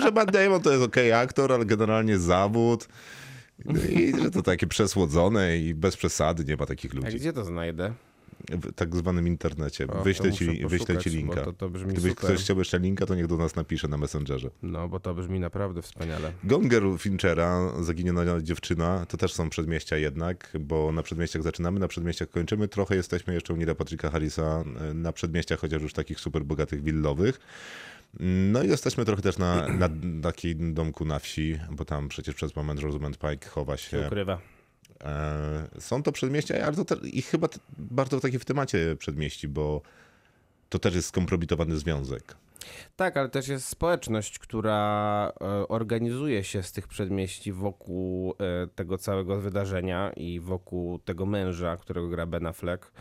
że Matt Damon to jest okej aktor, ale generalnie zawód. No I że to takie przesłodzone i bez przesady, nie ma takich A ludzi. gdzie to znajdę? W tak zwanym internecie. O, wyślę ci, wyślę ci linka. to- to Gdybyś super. ktoś chciał jeszcze linka, to niech do nas napisze na Messengerze. No, bo to brzmi naprawdę wspaniale. Gone Girl Finchera, Zaginiona dziewczyna, to też są przedmieścia jednak, bo na przedmieściach zaczynamy, na przedmieściach kończymy. Trochę jesteśmy jeszcze u Nila Patricka Harrisa e, na przedmieściach, chociaż już takich super bogatych willowych. No i jesteśmy trochę też na, na takim domku na wsi, bo tam przecież przez moment Rosamund Pike chowa się. Ukrywa. E, Są to przedmieścia, ale to te, i chyba bardzo takie w temacie przedmieści, bo to też jest skompromitowany związek. Tak, ale też jest społeczność, która e, organizuje się z tych przedmieści wokół e, tego całego wydarzenia i wokół tego męża, którego gra Ben Affleck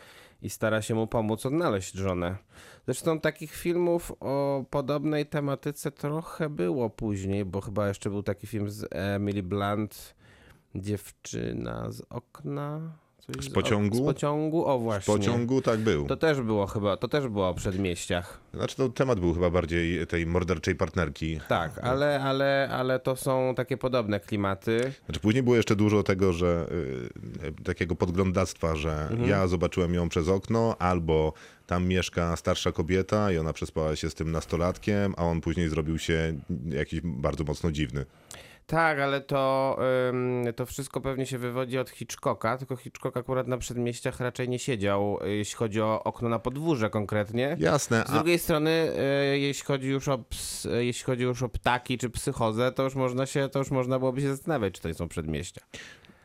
i stara się mu pomóc odnaleźć żonę. Zresztą takich filmów o podobnej tematyce trochę było później, bo chyba jeszcze był taki film z Emily Blunt, Dziewczyna z okna. Coś Z pociągu? Z pociągu, o właśnie. pociągu tak był. To też było chyba, to też było o przedmieściach. Znaczy to temat był chyba bardziej tej morderczej partnerki. Tak, ale, ale, ale to są takie podobne klimaty. Znaczy później było jeszcze dużo tego, że y, takiego podglądactwa, że ja zobaczyłem ją przez okno, albo tam mieszka starsza kobieta i ona przespała się z tym nastolatkiem, a on później zrobił się jakiś bardzo mocno dziwny. Tak, ale to, ym, to wszystko pewnie się wywodzi od Hitchcocka, tylko Hitchcock akurat na przedmieściach raczej nie siedział, jeśli chodzi o okno na podwórze konkretnie. Jasne, Z a, drugiej strony, y, jeśli chodzi już o ps, jeśli chodzi już o ptaki czy psychozę, to już można się, to już można byłoby się zastanawiać, czy to nie są przedmieścia.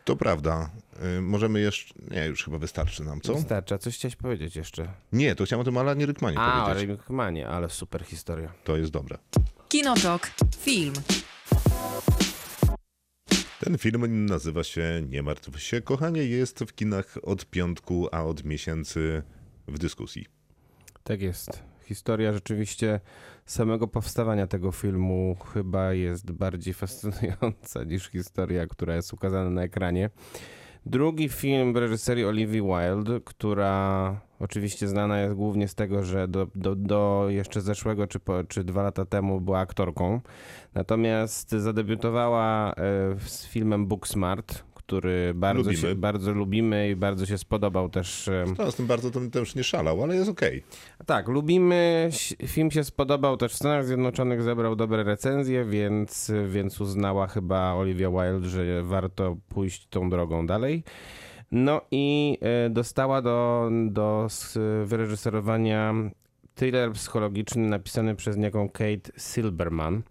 to prawda. Y, możemy jeszcze... Nie, już chyba wystarczy nam, co? Wystarczy, a coś chciałeś powiedzieć jeszcze? Nie, to chciałem o tym Alanie Rykmanie A, powiedzieć. Rymkmanie, ale super historia. To jest dobre. Kinotok. Film. Ten film nazywa się Nie martw się, kochanie, jest w kinach od piątku, a od miesięcy w dyskusji. Tak jest. Historia rzeczywiście samego powstawania tego filmu chyba jest bardziej fascynująca niż historia, która jest ukazana na ekranie. Drugi film w reżyserii Olivia Wilde, która oczywiście znana jest głównie z tego, że do, do, do jeszcze zeszłego czy, po, czy dwa lata temu była aktorką. Natomiast zadebiutowała e, z filmem Booksmart, który bardzo, Lubimy. się, bardzo lubimy i bardzo się spodobał też e, No, z tym bardzo to też nie szalał, ale jest okej. tak, lubimy. Film się spodobał też w Stanach Zjednoczonych, zebrał dobre recenzje, więc, więc uznała chyba Olivia Wilde, że warto pójść tą drogą dalej. No i e, dostała do, do wyreżyserowania thriller psychologiczny napisany przez niejaką Kate Silberman.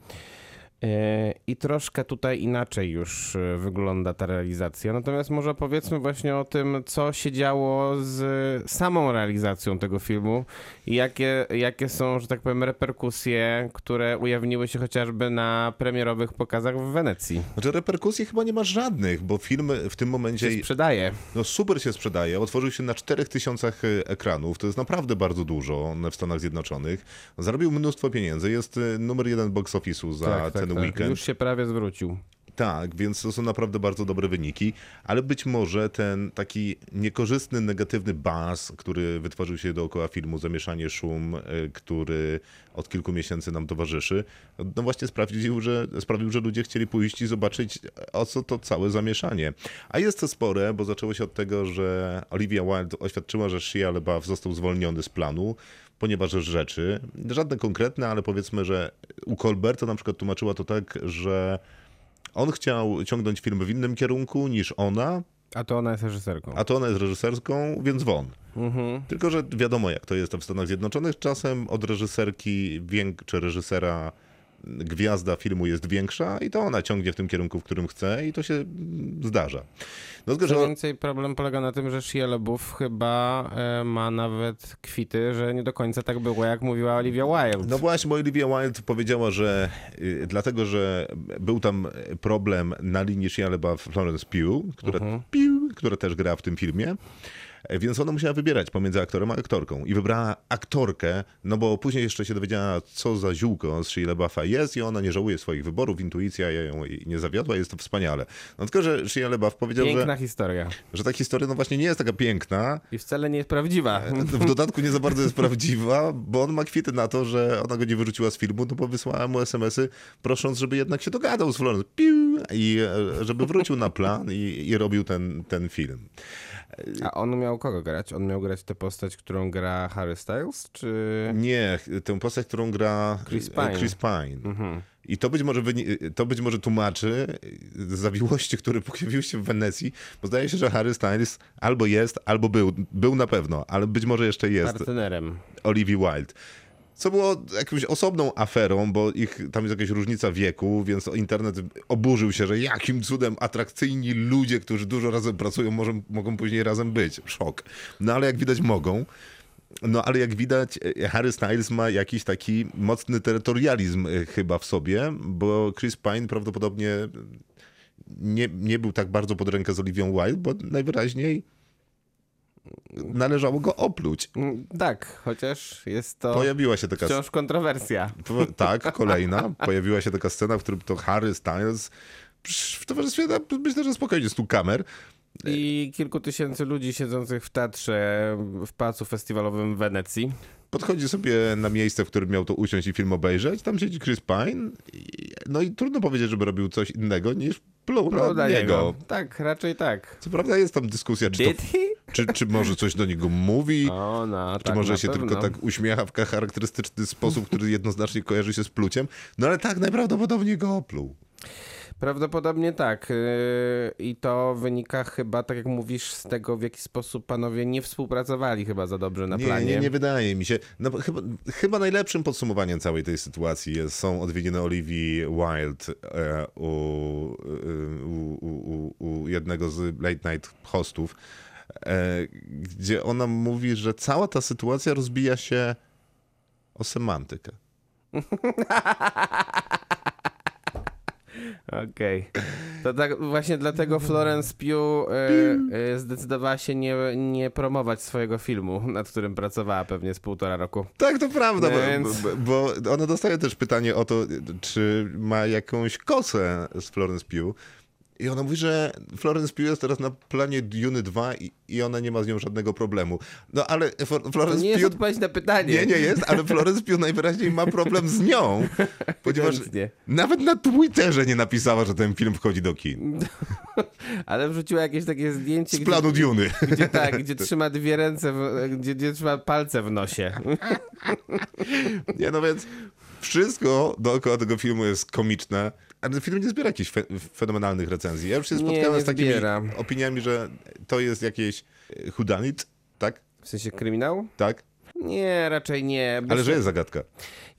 E, I troszkę tutaj inaczej już e, wygląda ta realizacja. Natomiast może powiedzmy właśnie o tym, co się działo z samą realizacją tego filmu i jakie, jakie są, że tak powiem, reperkusje, które ujawniły się chociażby na premierowych pokazach w Wenecji. Znaczy reperkusji chyba nie ma żadnych, bo film w tym momencie Się sprzedaje. no, super się sprzedaje. Otworzył się na 4000 ekranów. To jest naprawdę bardzo dużo w Stanach Zjednoczonych. Zarobił mnóstwo pieniędzy. Jest numer jeden box office'u za ten weekend. Tak, Już się prawie zwrócił. Tak, więc to są naprawdę bardzo dobre wyniki, ale być może ten taki niekorzystny, negatywny buzz, który wytworzył się dookoła filmu, zamieszanie, szum, y, który od kilku miesięcy nam towarzyszy, no właśnie sprawił, że, sprawił, że ludzie chcieli pójść i zobaczyć, o co to całe zamieszanie. A jest to spore, bo zaczęło się od tego, że Olivia Wilde oświadczyła, że Shia LaBeouf został zwolniony z planu, ponieważ rzeczy, żadne konkretne, ale powiedzmy, że u Colberta na przykład tłumaczyła to tak, że on chciał ciągnąć film w innym kierunku niż ona, A to ona jest reżyserką. a to ona jest reżyserską, więc won. Tylko, że wiadomo jak to jest w Stanach Zjednoczonych, czasem od reżyserki wiek, czy reżysera gwiazda filmu jest większa i to ona ciągnie w tym kierunku, w którym chce i to się zdarza. No zgodzę, Co więcej, problem polega na tym, że Shia LaBeouf chyba e, ma nawet kwity, że nie do końca tak było, jak mówiła Olivia Wilde. No właśnie, bo Olivia Wilde powiedziała, że y, dlatego, że był tam problem na linii Shia LaBeouf Florence Pugh, która, Pugh, która też gra w tym filmie, Więc ona musiała wybierać pomiędzy aktorem a aktorką. I wybrała aktorkę, no bo później jeszcze się dowiedziała, co za ziółko z Shia LaBeoufa jest i ona nie żałuje swoich wyborów, intuicja ją nie zawiodła, jest to wspaniale. No tylko, że Shia LaBeouf powiedział, Piękna że, historia. że ta historia no właśnie nie jest taka piękna, I wcale nie jest prawdziwa. w dodatku nie za bardzo jest prawdziwa, bo on ma kwity na to, że ona go nie wyrzuciła z filmu, no bo wysłała mu SMS-y prosząc, żeby jednak się dogadał z Florence Piu, i e, żeby wrócił na plan i, i robił ten, ten film. A on miał kogo grać? On miał grać tę postać, którą gra Harry Styles, czy... Nie, tę postać, którą gra Chris e, Pine. Chris Pine. I to być, może wyni- to być może tłumaczy zawiłości, które pojawiły się w Wenecji, bo zdaje się, że Harry Styles albo jest, albo był. Był na pewno, ale być może jeszcze jest. Partnerem. Olivia Wilde. Co było jakąś osobną aferą, bo ich, tam jest jakaś różnica wieku, więc internet oburzył się, że jakim cudem atrakcyjni ludzie, którzy dużo razem pracują, może, mogą później razem być. Szok. No ale jak widać mogą. No ale jak widać, e, Harry Styles ma jakiś taki mocny terytorializm e, chyba w sobie, bo Chris Pine prawdopodobnie nie, nie był tak bardzo pod rękę z Olivią Wilde, bo najwyraźniej należało go opluć. Tak, chociaż jest to Pojawiła się taka wciąż kontrowersja. Tak, kolejna. Pojawiła się taka scena, w którym to Harry Styles w towarzystwie, no, myślę, że spokojnie, stu kamer. I kilku tysięcy ludzi siedzących w teatrze w pałacu festiwalowym w Wenecji. Podchodzi sobie na miejsce, w którym miał to usiąść i film obejrzeć. Tam siedzi Chris Pine. I, no i trudno powiedzieć, żeby robił coś innego niż pluł na niego. niego. Tak, raczej tak. Co prawda jest tam dyskusja, czy, to, he? czy, czy może coś do niego mówi, O, no, czy tak, może się pewno. tylko tak uśmiecha w charakterystyczny sposób, który jednoznacznie kojarzy się z pluciem. No ale tak, najprawdopodobniej go opluł. Prawdopodobnie tak. Yy, I to wynika chyba, tak jak mówisz, z tego, w jaki sposób panowie nie współpracowali chyba za dobrze na nie, planie. Nie, nie wydaje mi się. No, chyba, chyba najlepszym podsumowaniem całej tej sytuacji jest, są odwiedziny Olivii Wilde e, u, e, u, u, u, u jednego z late night hostów, e, gdzie ona mówi, że cała ta sytuacja rozbija się o semantykę. Okej. To tak właśnie dlatego Florence Pugh y, y, zdecydowała się nie, nie promować swojego filmu, nad którym pracowała pewnie z półtora roku. Tak, to prawda, bo, Więc- bo, bo ona dostaje też pytanie o to, czy ma jakąś kosę z Florence Pugh. I ona mówi, że Florence Pugh jest teraz na planie Dune 2 i, i ona nie ma z nią żadnego problemu. No ale F- To Florence nie jest Pugh... odpowiedź na pytanie. Nie, nie jest, ale Florence Pugh najwyraźniej ma problem z nią, ponieważ nawet na Twitterze nie napisała, że ten film wchodzi do kin. Ale wrzuciła jakieś takie zdjęcie, Z planu Duny. gdzie, gdzie, tak, gdzie trzyma dwie ręce, w, gdzie, gdzie trzyma palce w nosie. Nie, no więc wszystko dookoła tego filmu jest komiczne, ale ten film nie zbiera jakichś fe fenomenalnych recenzji. Ja już się Nie, spotkałem nie z takimi zbiera. opiniami, że to jest jakieś e, whodunit, tak? W sensie kryminał? Tak? Nie, raczej nie. Ale że jest zagadka.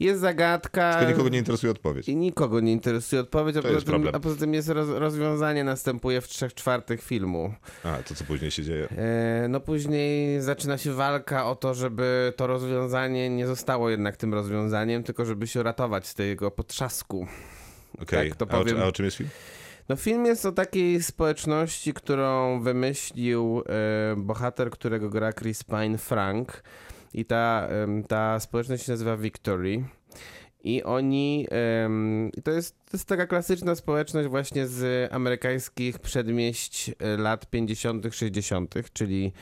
Jest zagadka. Tylko nikogo nie interesuje odpowiedź. I nikogo nie interesuje odpowiedź, a, To poza tym, a poza tym jest roz, rozwiązanie następuje w trzech czwartych filmu. A, to co później się dzieje. E, no później zaczyna się walka o to, żeby to rozwiązanie nie zostało jednak tym rozwiązaniem, tylko żeby się ratować z tego potrzasku. Okej, tak to a, a o czym jest film? No film jest o takiej społeczności, którą wymyślił e, bohater, którego gra Chris Pine, Frank. I ta, em, ta społeczność się nazywa Victory. I oni, i to jest, to jest taka klasyczna społeczność właśnie z amerykańskich przedmieść e, lat 50., 60., czyli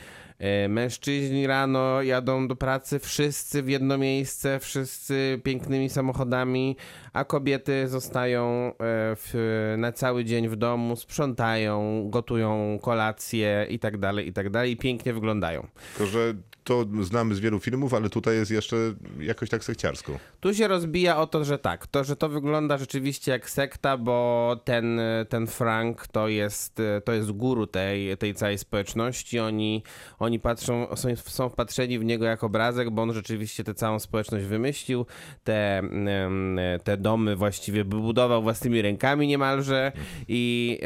mężczyźni rano jadą do pracy, wszyscy w jedno miejsce, wszyscy pięknymi samochodami, a kobiety zostają e, w, na cały dzień w domu, sprzątają, gotują kolacje i tak dalej, i tak dalej, i pięknie wyglądają. Tylko, że to znamy z wielu filmów, ale tutaj jest jeszcze jakoś tak sekciarsko. Tu się rozbija o to, że tak, to, że to wygląda rzeczywiście jak sekta, bo ten, ten Frank to jest, to jest guru tej, tej całej społeczności. Oni, oni patrzą, są, są wpatrzeni w niego jak obrazek, bo on rzeczywiście tę całą społeczność wymyślił. Te, te domy właściwie budował własnymi rękami niemalże i,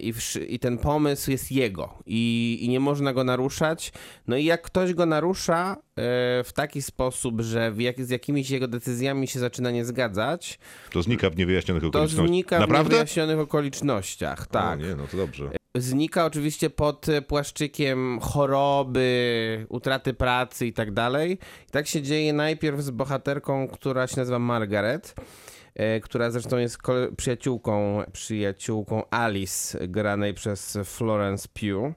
i, i ten pomysł jest jego i, i nie można go naruszać. No i jak ktoś go narusza e, w taki sposób, że jak, z jakimiś jego decyzjami się zaczyna nie zgadzać, To znika w niewyjaśnionych to okolicznościach. znika w Naprawdę? niewyjaśnionych okolicznościach. Tak. O, nie, no to dobrze. Znika oczywiście pod e, płaszczykiem choroby, utraty pracy i tak dalej. I tak się dzieje najpierw z bohaterką, która się nazywa Margaret, e, która zresztą jest przyjaciółką, przyjaciółką Alice, granej przez Florence Pugh.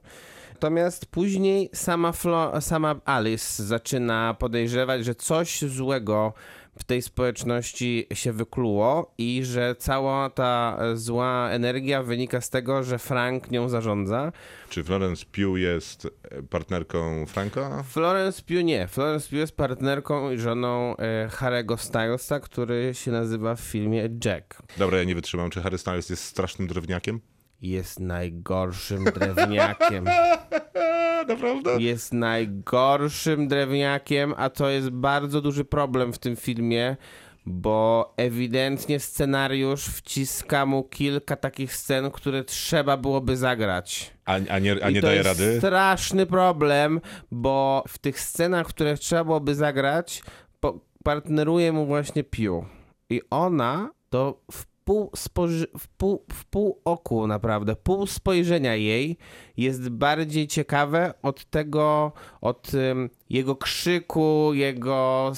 Natomiast później sama, Flo, sama Alice zaczyna podejrzewać, że coś złego w tej społeczności się wykluło i że cała ta e, zła energia wynika z tego, że Frank nią zarządza. Czy Florence Pugh jest e, partnerką Franka? Florence Pugh nie. Florence Pugh jest partnerką i żoną e, Harry'ego Stylesa, który się nazywa w filmie Jack. Dobra, ja nie wytrzymam. Czy Harry Styles jest strasznym drewniakiem? Jest najgorszym drewniakiem. Naprawdę? Jest najgorszym drewniakiem, a to jest bardzo duży problem w tym filmie, bo ewidentnie scenariusz wciska mu kilka takich scen, które trzeba byłoby zagrać. A, a nie, a I nie to daje jest rady? straszny problem, bo w tych scenach, które trzeba byłoby zagrać, partneruje mu właśnie Piu. I ona to w pół, spoży- w, pół, w pół oku naprawdę, pół spojrzenia jej jest bardziej ciekawe od tego, od ym, jego krzyku, jego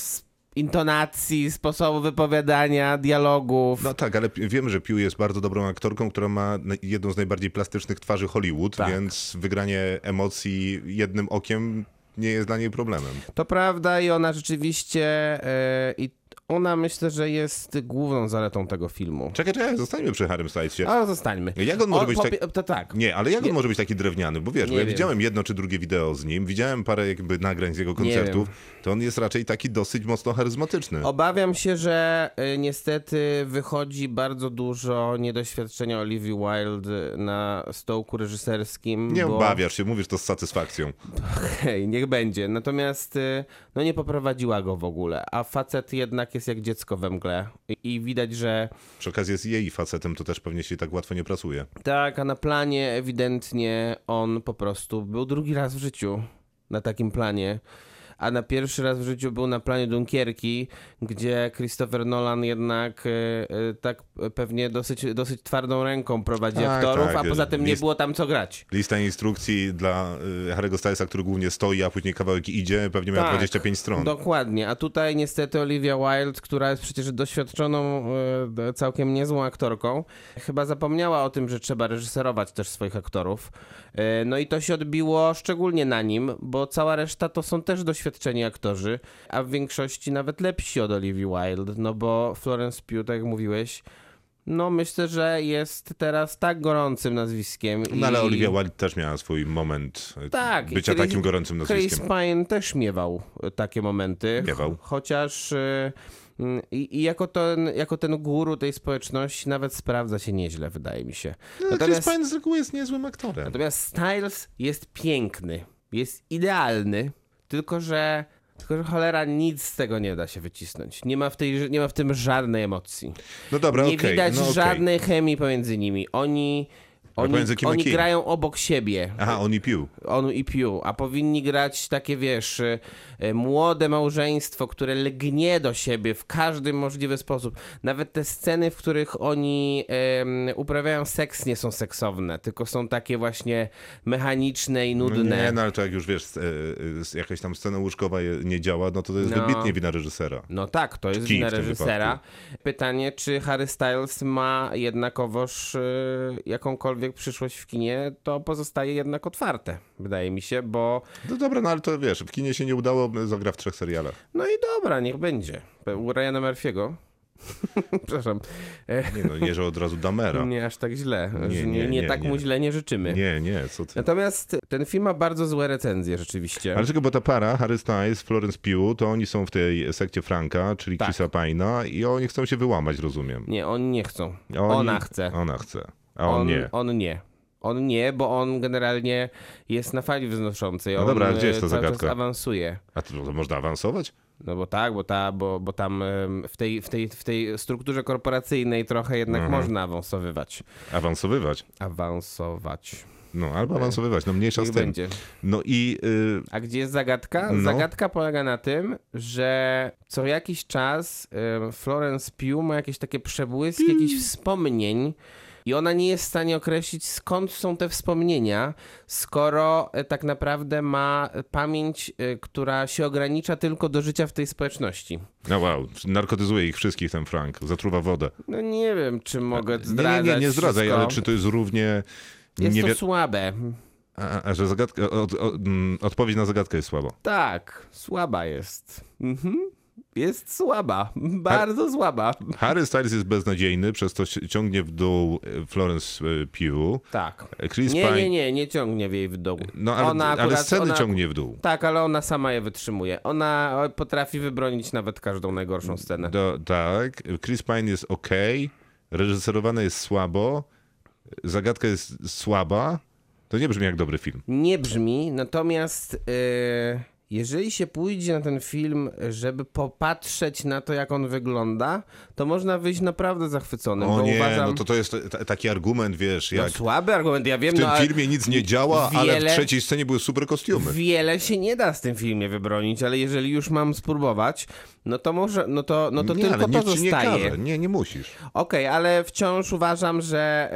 intonacji, sposobu wypowiadania, dialogów. No tak, ale wiem, że Pugh jest bardzo dobrą aktorką, która ma jedną z najbardziej plastycznych twarzy Hollywood, Tak. więc wygranie emocji jednym okiem nie jest dla niej problemem. To prawda i ona rzeczywiście e, i ona myślę, że jest główną zaletą tego filmu. Czekaj, czekaj, zostańmy przy Harrym Stylesie. Ale zostańmy. Jak on może być tak- popie- To tak. Nie, ale jak on Nie. może być taki drewniany? Bo wiesz, bo ja wiem. widziałem jedno czy drugie wideo z nim, widziałem parę jakby nagrań z jego koncertów, to on jest raczej taki dosyć mocno charyzmatyczny. Obawiam się, że y, niestety wychodzi bardzo dużo niedoświadczenia Olivia Wilde na stołku reżyserskim. Nie bo... obawiasz się, mówisz to z satysfakcją. Hej, niech będzie. Natomiast y, no nie poprowadziła go w ogóle, a facet jednak jest jak dziecko we mgle i, i widać, że Przy okazji jest jej facetem, to też pewnie się tak łatwo nie pracuje. Tak, a na planie ewidentnie on po prostu był drugi raz w życiu na takim planie. A na pierwszy raz w życiu był na planie Dunkierki, gdzie Christopher Nolan jednak e, e, tak pewnie dosyć, dosyć twardą ręką prowadzi Tak, aktorów, tak, a poza tym nie list- było tam co grać. Lista instrukcji dla y, Harry'ego Stylesa, który głównie stoi, a później kawałek idzie, pewnie miał Tak, 25 stron. Dokładnie, a tutaj niestety Olivia Wilde, która jest przecież doświadczoną, e, całkiem niezłą aktorką, chyba zapomniała o tym, że trzeba reżyserować też swoich aktorów. E, No i to się odbiło szczególnie na nim, bo cała reszta to są też doświadczeni aktorzy, a w większości nawet lepsi od Olivia Wilde, no bo Florence Pugh, tak jak mówiłeś, no myślę, że jest teraz tak gorącym nazwiskiem. No ale i- Olivia Wilde też miała swój moment y, tak, bycia Chris- takim gorącym Chris nazwiskiem. Pine też miewał e, takie momenty. Miewał. Ch- Chociaż e, mm, i, i jako, ten, jako ten guru tej społeczności nawet sprawdza się nieźle, wydaje mi się. No, Chris Pine z reguły jest niezłym aktorem. natomiast Styles jest piękny, jest idealny, tylko że, tylko że cholera nic z tego nie da się wycisnąć. Nie ma w, tej, nie ma w tym żadnej emocji. No dobra, nie okej. widać no, żadnej chemii pomiędzy nimi. Oni, oni, oni grają obok siebie. Aha, on i pił. On i Pew, a powinni grać takie, wiesz, młode małżeństwo, które lgnie do siebie w każdy możliwy sposób. Nawet te sceny, w których oni uprawiają seks, nie są seksowne, tylko są takie właśnie mechaniczne i No nudne. nie, no ale to jak już wiesz, e, e, jakaś tam scena łóżkowa nie działa, no to to jest No. wybitnie wina reżysera. No tak, to jest Kij wina reżysera. Pytanie, czy Harry Styles ma jednakowoż jakąkolwiek przyszłość w kinie, to pozostaje jednak otwarte, wydaje mi się, bo No dobra, no ale to wiesz, w kinie się nie udało, zagra w trzech serialach. no i dobra, niech będzie. U Ryana Murphy'ego. Przepraszam. E, Nie no, nie, że od razu Damera. Nie aż tak źle. Nie, nie, nie, tak mu źle nie życzymy. Nie, nie, co ty. Natomiast ten film ma bardzo złe recenzje rzeczywiście. Ale czego, bo ta para, Harry Styles, Florence Pugh, to oni są w tej sekcie Franka, czyli Tak. Chrisa Pine'a i oni chcą się wyłamać, rozumiem. Nie, oni nie chcą. Oni- Ona chce. Ona chce, a on, nie. On nie. On nie, bo on generalnie jest na fali wznoszącej. No on dobra, a gdzie jest ta e, zagadka? awansuje. A to, to można awansować? No bo tak, bo, ta, bo, bo tam w tej, w, tej, w tej strukturze korporacyjnej trochę jednak Mhm. można awansowywać. Awansowywać. Awansować. No, albo awansowywać, no mniejsza Niech z tym. będzie. No i y, A gdzie jest zagadka? No. Zagadka polega na tym, że co jakiś czas Florence Pugh ma jakieś takie przebłyski jakichś wspomnień, I ona nie jest w stanie określić, skąd są te wspomnienia, skoro e, tak naprawdę ma pamięć, e, która się ogranicza tylko do życia w tej społeczności. No wow, narkotyzuje ich wszystkich ten Frank, zatruwa wodę. No nie wiem, czy mogę Nie, zdradzać nie, nie, nie zdradzaj, wszystko. ale czy to jest równie... Jest nie to słabe. a, a, że zagadka, od, od, mm, odpowiedź na zagadkę jest słaba. Tak, słaba jest. Mhm. Jest słaba, bardzo słaba. Harry Styles jest beznadziejny, przez to ci- ciągnie w dół e, Florence e, Pugh. Tak. Chris Nie, Pine... nie, nie, nie ciągnie w jej w dół. No ale, Ona ale akurat- sceny ona- ciągnie w dół. Tak, ale ona sama je wytrzymuje. Ona potrafi wybronić nawet każdą najgorszą scenę. Do, tak, Chris Pine jest ok, reżyserowane jest słabo, zagadka jest słaba. To nie brzmi jak dobry film. Nie brzmi, natomiast yy, jeżeli się pójdzie na ten film, żeby popatrzeć na to, jak on wygląda, to można wyjść naprawdę zachwyconym, O bo nie, uważam... no to to jest taki argument, wiesz, No jak słaby argument, ja wiem, w tym no, filmie nic nie działa, ale w wiele- trzeciej scenie były super kostiumy. Wiele się nie da z tym filmie wybronić, ale jeżeli już mam spróbować, no to może, no to, no to nie, tylko to nie zostaje. każe. Nie, nie musisz. Okej, ale wciąż uważam, że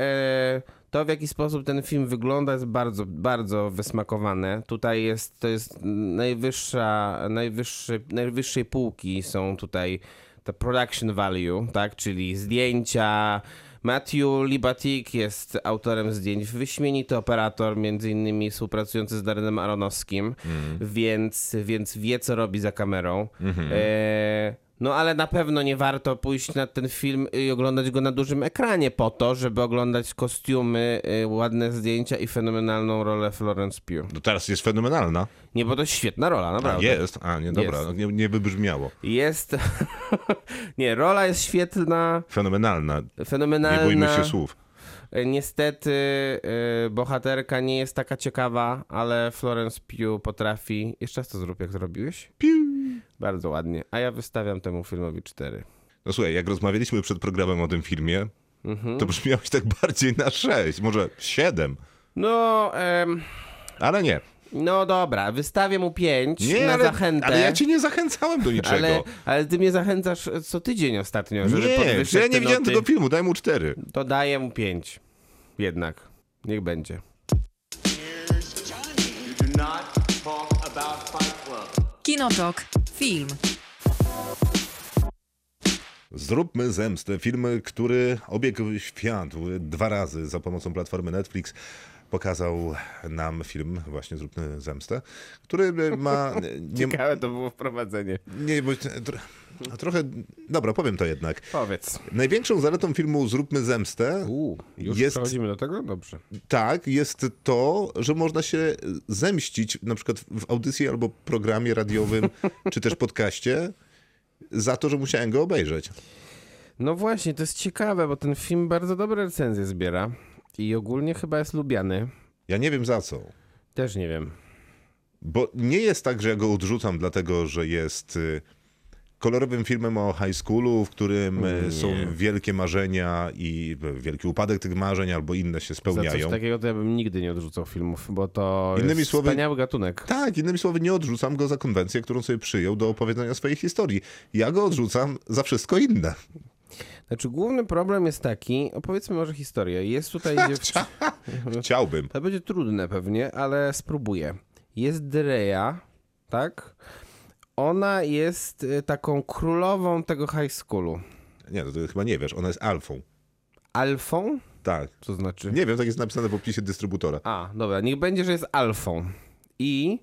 e, to w jaki sposób ten film wygląda jest bardzo, bardzo wysmakowane. Tutaj jest, to jest najwyższa, najwyższy, najwyższej półki są tutaj te production value, tak, czyli zdjęcia. Matthew Libatik jest autorem zdjęć, wyśmienity operator, między innymi współpracujący z Darenem Aronowskim, więc, więc wie, co robi za kamerą. E, no ale na pewno nie warto pójść na ten film i oglądać go na dużym ekranie po to, żeby oglądać kostiumy, y, ładne zdjęcia i fenomenalną rolę Florence Pugh. No teraz jest fenomenalna. Nie, bo to jest świetna rola, A, naprawdę. jest. A, nie, dobra. Jest. Nie, nie wybrzmiało. Jest. nie, rola jest świetna, Fenomenalna. fenomenalna. Nie bójmy się słów. Y, Niestety y, bohaterka nie jest taka ciekawa, ale Florence Pugh potrafi. Jeszcze raz to zrób, jak zrobiłeś? Bardzo ładnie. A ja wystawiam temu filmowi cztery. No słuchaj, jak rozmawialiśmy przed programem o tym filmie, Mhm. to brzmiałeś tak bardziej na 6, może 7, No, em, ale nie. no dobra, wystawię mu pięć Nie, na ale, zachętę. ale ja cię nie zachęcałem do niczego. ale, ale ty mnie zachęcasz co tydzień ostatnio, żeby nie, ja nie widziałem noty. tego filmu, daj mu 4. To daję mu pięć. Jednak. Niech będzie. Kinotok. Film. Zróbmy zemstę. Film, który obiegł świat dwa razy za pomocą platformy Netflix. Pokazał nam film, właśnie Zróbmy zemstę, który ma. Nie, Ciekawe to było wprowadzenie. nie, bo, tro, trochę. Dobra, powiem to jednak. Powiedz. Największą zaletą filmu Zróbmy zemstę Uuu, już Jest- przechodzimy do tego? Dobrze. tak, jest to, że można się zemścić na przykład w audycji albo programie radiowym, czy też podcaście za to, że musiałem go obejrzeć. No właśnie, to jest ciekawe, bo ten film bardzo dobre recenzje zbiera i ogólnie chyba jest lubiany. Ja nie wiem za co. Też nie wiem. Bo nie jest tak, że ja go odrzucam, dlatego że jest y, kolorowym filmem o high schoolu, w którym y, są wielkie marzenia i y, wielki upadek tych marzeń albo inne się Za coś spełniają. takiego to ja bym nigdy nie odrzucał filmów, bo to Innymi jest słowy- wspaniały gatunek. Tak, innymi słowy, nie odrzucam go za konwencję, którą sobie przyjął do opowiadania swojej historii. Ja go odrzucam za wszystko inne. Znaczy główny problem jest taki, opowiedzmy może historię. Jest tutaj dziewczyna... Chciałbym. To będzie trudne pewnie, ale spróbuję. Jest Drea, tak? Ona jest y, taką królową tego high schoolu. Nie, to ty chyba nie wiesz, ona jest alfą. Alfą? Tak. Co znaczy? Nie wiem, tak jest napisane w opisie dystrybutora. A, dobra, niech będzie, że jest alfą. I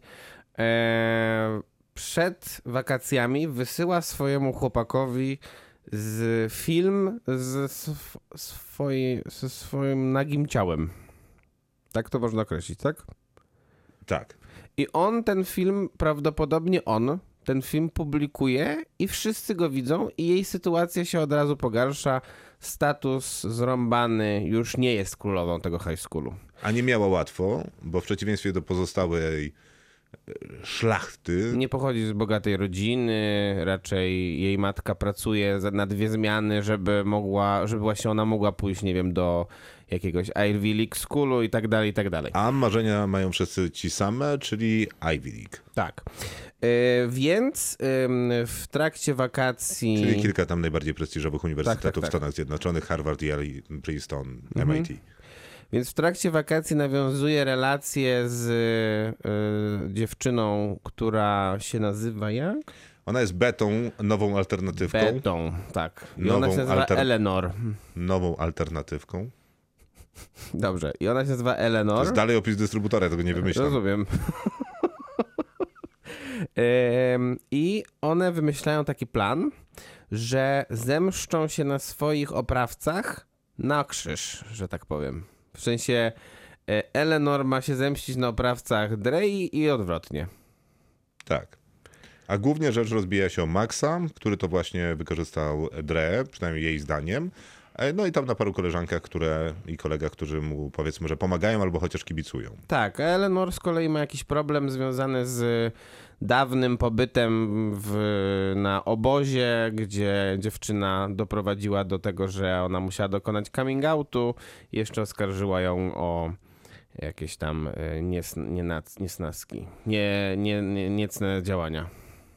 e, przed wakacjami wysyła swojemu chłopakowi z film z sw- swojej, ze swoim nagim ciałem. Tak to można określić, tak? Tak. I on ten film, prawdopodobnie on, ten film publikuje i wszyscy go widzą i jej sytuacja się od razu pogarsza. Status zrąbany już nie jest królową tego high schoolu. A nie miała łatwo, bo w przeciwieństwie do pozostałej szlachty. Nie pochodzi z bogatej rodziny, raczej jej matka pracuje na dwie zmiany, żeby mogła, żeby właśnie ona mogła pójść, nie wiem, do jakiegoś Ivy League Schoolu i tak dalej, i tak dalej. A marzenia mają wszyscy ci same, czyli Ivy League. Tak. E, więc w trakcie wakacji... Czyli kilka tam najbardziej prestiżowych uniwersytetów Tak, tak, tak. w Stanach Zjednoczonych, Harvard, Yale, Princeton, Mhm. MIT. Więc w trakcie wakacji nawiązuje relacje z y, dziewczyną, która się nazywa jak? Ona jest betą, nową alternatywką. Betą, tak. I Nową ona się nazywa alter- Eleanor. Nową alternatywką. Dobrze. I ona się nazywa To Eleanor. jest dalej opis dystrybutora, tego nie wymyślam. Rozumiem. Em, I one wymyślają taki plan, że zemszczą się na swoich oprawcach na krzyż, że tak powiem. W sensie e, Eleanor ma się zemścić na oprawcach Drey i odwrotnie. Tak. A głównie rzecz rozbija się o Maxa, który to właśnie wykorzystał Dre, przynajmniej jej zdaniem. E, No i tam na paru koleżankach, które i kolegach, którzy mu powiedzmy, że pomagają albo chociaż kibicują. Tak, a Eleanor z kolei ma jakiś problem związany z dawnym pobytem w, na obozie, gdzie dziewczyna doprowadziła do tego, że ona musiała dokonać coming outu jeszcze oskarżyła ją o jakieś tam e, nies, nienac, niesnaski, nie, nie, nie, niecne działania.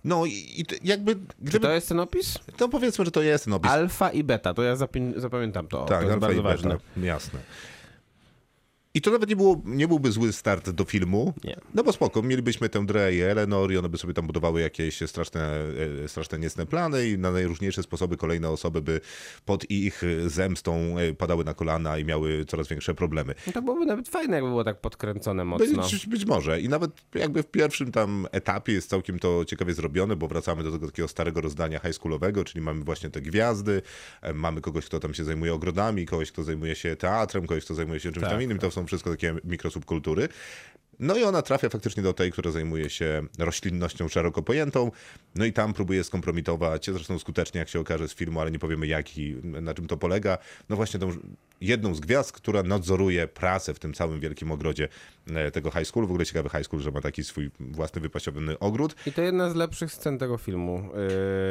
No i, i to jakby, Czy gdyby, to to, jest ten opis? powiedzmy, że to jest ten opis. Alfa i beta, to ja zapamiętam to, tak, to jest bardzo i beta, ważne. jasne. I to nawet nie, było, nie byłby zły start do filmu. Nie. No bo spoko, mielibyśmy tę Dre i Eleanor i one by sobie tam budowały jakieś straszne, e, straszne niecne plany i na najróżniejsze sposoby kolejne osoby by pod ich zemstą e, padały na kolana i miały coraz większe problemy. No To byłoby nawet fajne, jakby było tak podkręcone mocno. Być, być może. I nawet jakby w pierwszym tam etapie jest całkiem to ciekawie zrobione, bo wracamy do tego takiego starego rozdania high schoolowego, czyli mamy właśnie te gwiazdy, e, mamy kogoś, kto tam się zajmuje ogrodami, kogoś, kto zajmuje się teatrem, kogoś, kto zajmuje się czymś Tak, tam innym. To są wszystko takie mikrosubkultury. No i ona trafia faktycznie do tej, która zajmuje się roślinnością szeroko pojętą, no i tam próbuje skompromitować, zresztą skutecznie, jak się okaże z filmu, ale nie powiemy jak i na czym to polega, no właśnie tą jedną z gwiazd, która nadzoruje pracę w tym całym wielkim ogrodzie e, tego high schoolu. W ogóle ciekawy high school, że ma taki swój własny wypasiony ogród. I to jedna z lepszych scen tego filmu.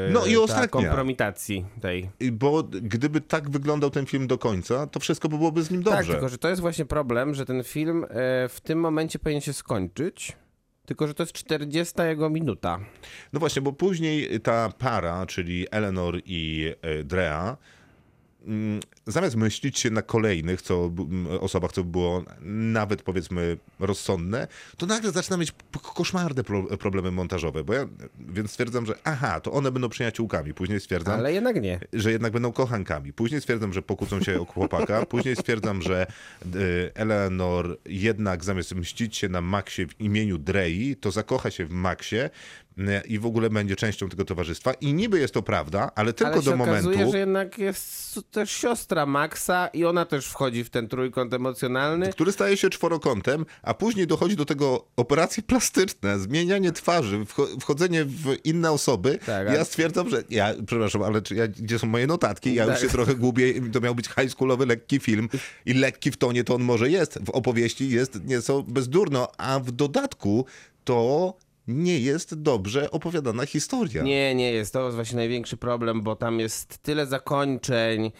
Yy, No i ta ostatnia. kompromitacji tej. Bo gdyby tak wyglądał ten film do końca, to wszystko by byłoby z nim dobrze. Tak, tylko że to jest właśnie problem, że ten film e, w tym momencie powinien się skończyć, tylko że to jest 40 jego minuta. No właśnie, bo później ta para, czyli Eleanor i e, Drea, zamiast myślić się na kolejnych co, osobach, co by było nawet powiedzmy rozsądne, to nagle zaczyna mieć koszmarne pro, problemy montażowe. Bo ja więc stwierdzam, że aha, to one będą przyjaciółkami. Później stwierdzam, Ale jednak nie. że jednak będą kochankami. Później stwierdzam, że pokłócą się o chłopaka. Później stwierdzam, że Eleanor jednak zamiast mścić się na Maxie w imieniu Drei, to zakocha się w Maxie i w ogóle będzie częścią tego towarzystwa. I niby jest to prawda, ale tylko Ale się do okazuje, momentu, że jednak jest też siostra Maxa i ona też wchodzi w ten trójkąt emocjonalny. który staje się czworokątem, a później dochodzi do tego operacje plastyczne, zmienianie twarzy, wcho- wchodzenie w inne osoby. Tak, Ja stwierdzam, że ja, przepraszam, ale czy ja, gdzie są moje notatki? Ja już Tak. się trochę gubię. To miał być high schoolowy, lekki film i lekki w tonie to on może jest. W opowieści jest nieco bezdurno, a w dodatku to nie jest dobrze opowiadana historia. Nie, nie jest. To jest właśnie największy problem, bo tam jest tyle zakończeń,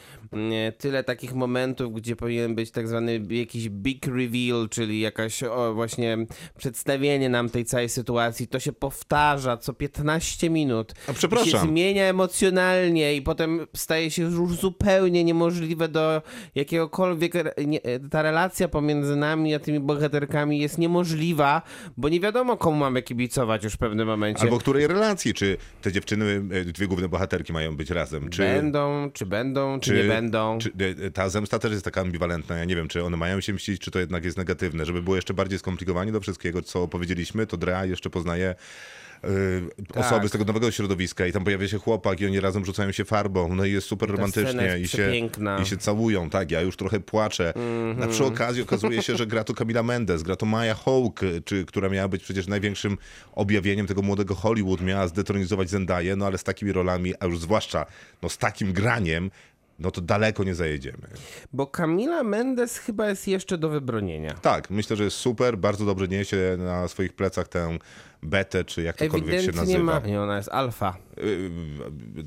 tyle takich momentów, gdzie powinien być tak zwany jakiś big reveal, czyli jakaś o, właśnie przedstawienie nam tej całej sytuacji. To się powtarza co 15 minut. A przepraszam. I się zmienia emocjonalnie i potem staje się już zupełnie niemożliwe do jakiegokolwiek... Nie, ta relacja pomiędzy nami a tymi bohaterkami jest niemożliwa, bo nie wiadomo komu mamy kibicować już w pewnym momencie. Albo której relacji? Czy te dziewczyny, e, dwie główne bohaterki mają być razem? Czy... Będą, czy będą, czy, nie będą. Czy, e, ta zemsta też jest taka ambiwalentna. Ja nie wiem, czy one mają się mścić, czy to jednak jest negatywne. Żeby było jeszcze bardziej skomplikowanie do wszystkiego, co opowiedzieliśmy, to Drea jeszcze poznaje e, Tak. osoby z tego nowego środowiska i tam pojawia się chłopak i oni razem rzucają się farbą, no i jest super ta romantycznie jest i się, i się całują, tak, ja już trochę płaczę. A przy okazji okazuje się, że gra to Camila Mendes, gra to Maya Hawke, czy, która miała być przecież największym objawieniem tego młodego Hollywood, miała zdetronizować Zendaya, no ale z takimi rolami, a już zwłaszcza no, z takim graniem, no to daleko nie zajedziemy. Bo Camila Mendes chyba jest jeszcze do wybronienia. Tak, myślę, że jest super, bardzo dobrze niesie na swoich plecach tę betę, czy jak tokolwiek się Ewidentnie nie nazywa. ma, nie, ona jest alfa. Y,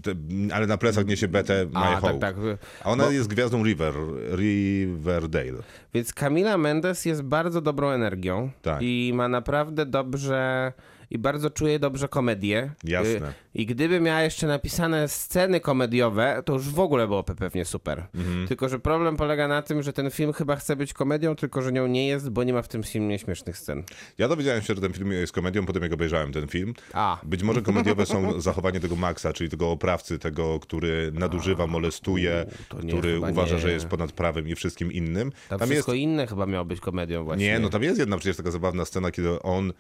te- Ale na plecach niesie betę Maya A, tak, Hawke. tak. A ona Bo- jest gwiazdą River, Riverdale. Więc Camila Mendes jest bardzo dobrą energią Tak. i ma naprawdę dobrze i bardzo czuje dobrze komedię. Jasne. Y, I gdyby miała jeszcze napisane sceny komediowe, to już w ogóle byłoby pewnie super. Mhm. Tylko, że problem polega na tym, że ten film chyba chce być komedią, tylko że nią nie jest, bo nie ma w tym filmie śmiesznych scen. Ja dowiedziałem się, że ten film jest komedią, potem jak obejrzałem ten film. A. Być może komediowe są zachowanie tego Maxa, czyli tego oprawcy, tego, który nadużywa, molestuje, to nie, który uważa, nie. że jest ponad prawem i wszystkim innym. Tam, Tam jest wszystko inne chyba miało być komedią właśnie. Nie, no tam jest jedna przecież taka zabawna scena, kiedy on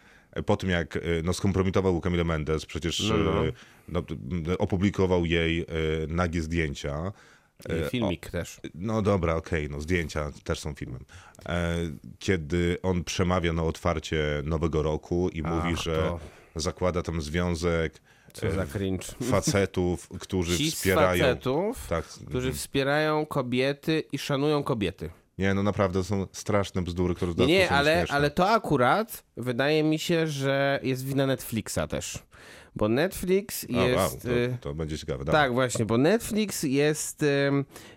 po tym jak e, no, skompromitował Camille Mendes, przecież No, no. e, no, m, opublikował jej e, nagie zdjęcia. I filmik też. No dobra, okej, no zdjęcia też są filmem. E, kiedy on przemawia na otwarcie Nowego Roku i mówi, Ach, że to. zakłada tam związek Co za cringe. facetów, którzy Ci wspierają. facetów, Tak, którzy wspierają kobiety i szanują kobiety. Nie, no naprawdę są straszne bzdury, które dodatkowo nie, ale, śmieszne. ale to akurat wydaje mi się, że jest wina Netflixa też. Bo Netflix O, jest. wow, y, to, to będzie ciekawe. dawaj. Tak, właśnie, bo Netflix jest,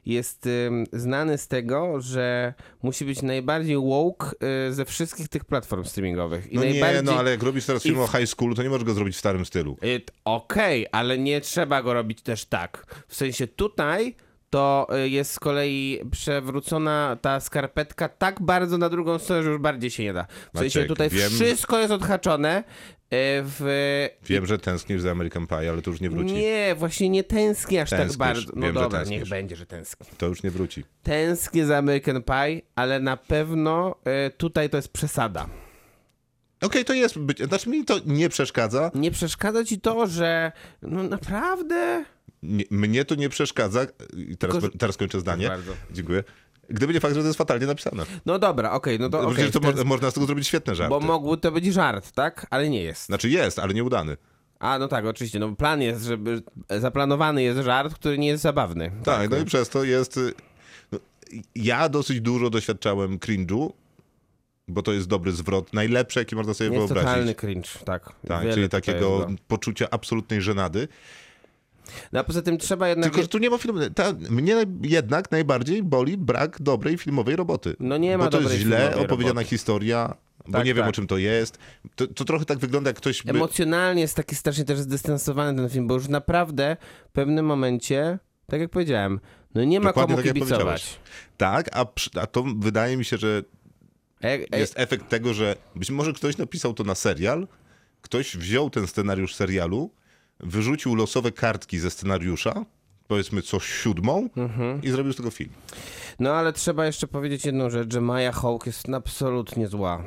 jest znany z tego, że musi być najbardziej woke y, ze wszystkich tych platform streamingowych. I No najbardziej... nie, no ale jak robisz teraz film I o high schoolu, to nie możesz go zrobić w starym stylu. Y, Okej, ale nie trzeba go robić też tak. W sensie tutaj to y, jest z kolei przewrócona ta skarpetka tak bardzo na drugą stronę, że już bardziej się nie da. W sensie Maciek, tutaj wiem- wszystko jest odhaczone y, w... Wiem, że tęsknisz za American Pie, ale to już nie wróci. Nie, właśnie nie tęsknię aż tak Tęsknisz, bardzo. No wiem, że dobra, tęsknisz. niech będzie, że tęsknię. To już nie wróci. Tęsknię za American Pie, ale na pewno y, tutaj to jest przesada. Okej, to jest. Być... Znaczy mi to nie przeszkadza. Nie przeszkadza ci to, że no naprawdę... Nie, mnie to nie przeszkadza. Teraz, Tylko, teraz kończę zdanie. Bardzo. Dziękuję. Gdyby nie fakt, że to jest fatalnie napisane. No dobra, okej, no to No okej. Przecież to ten- mo- można z tego zrobić świetne żarty. Bo mógł to być żart, tak? Ale nie jest. Znaczy jest, ale nieudany. A, no tak, oczywiście. No plan jest, żeby zaplanowany jest żart, który nie jest zabawny. Tak, no i przez to jest. y, No, ja dosyć dużo doświadczałem cringe'u, bo to jest dobry zwrot. Najlepszy, jaki można sobie jest wyobrazić. totalny cringe, tak. Tak, Wiele czyli takiego go. poczucia absolutnej żenady. No a poza tym trzeba jednak... Tylko, że tu nie ma filmu. Ta, mnie jednak najbardziej boli brak dobrej filmowej roboty. No nie ma Bo to jest dobrej źle filmowej opowiedziana roboty. historia, bo Tak, nie wiem tak. o czym to jest. To, to trochę tak wygląda, jak ktoś by... Emocjonalnie jest taki strasznie też zdystansowany ten film, bo już naprawdę w pewnym momencie, tak jak powiedziałem, no nie ma Dokładnie komu tak, kibicować. Tak, a, przy- a to wydaje mi się, że jest efekt tego, że być może ktoś napisał to na serial, ktoś wziął ten scenariusz serialu, wyrzucił losowe kartki ze scenariusza, powiedzmy co siódmą Mhm. i zrobił z tego film. No ale trzeba jeszcze powiedzieć jedną rzecz, że Maya Hawke jest absolutnie zła.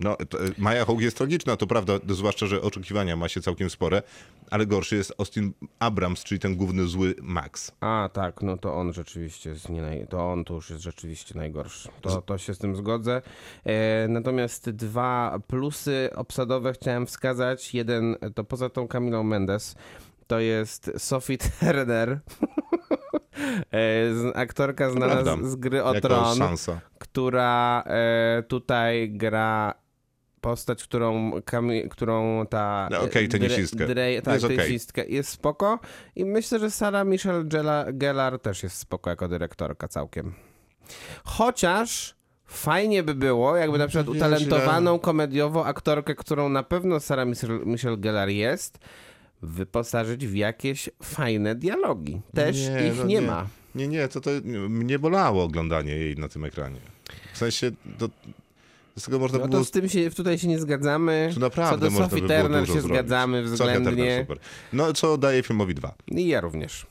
No, to, e, Maja Hawke jest tragiczna, to prawda, zwłaszcza, że oczekiwania ma się całkiem spore, ale gorszy jest Austin Abrams, czyli ten główny zły Max. A, tak, no to on rzeczywiście jest nie naj... to on to już jest rzeczywiście najgorszy. To, to się z tym zgodzę. E, natomiast dwa plusy obsadowe chciałem wskazać. Jeden to poza tą Camilą Mendes, to jest Sophie Turner. E, aktorka znana z, z gry o Jako Tron, która e, tutaj gra postać, którą, Kami, którą ta... No, okej, e, tenisistkę. Dre, tak, Jest okej. tenisistkę. Jest spoko i myślę, że Sarah Michelle Gellar też jest spoko jako dyrektorka całkiem. Chociaż fajnie by było, jakby na przykład utalentowaną komediowo aktorkę, którą na pewno Michelle, Michelle Gellar jest, wyposażyć w jakieś fajne dialogi. Też Nie, ich no nie, nie. ma. Nie, nie, to, to mnie bolało oglądanie jej na tym ekranie. W sensie, to, z tego można No by było... to z tym się, tutaj się nie zgadzamy. To naprawdę Co do można Sophie by Turner się zrobić. zgadzamy Sophia Turner, względnie. super. No, co daje filmowi dwa? I ja również.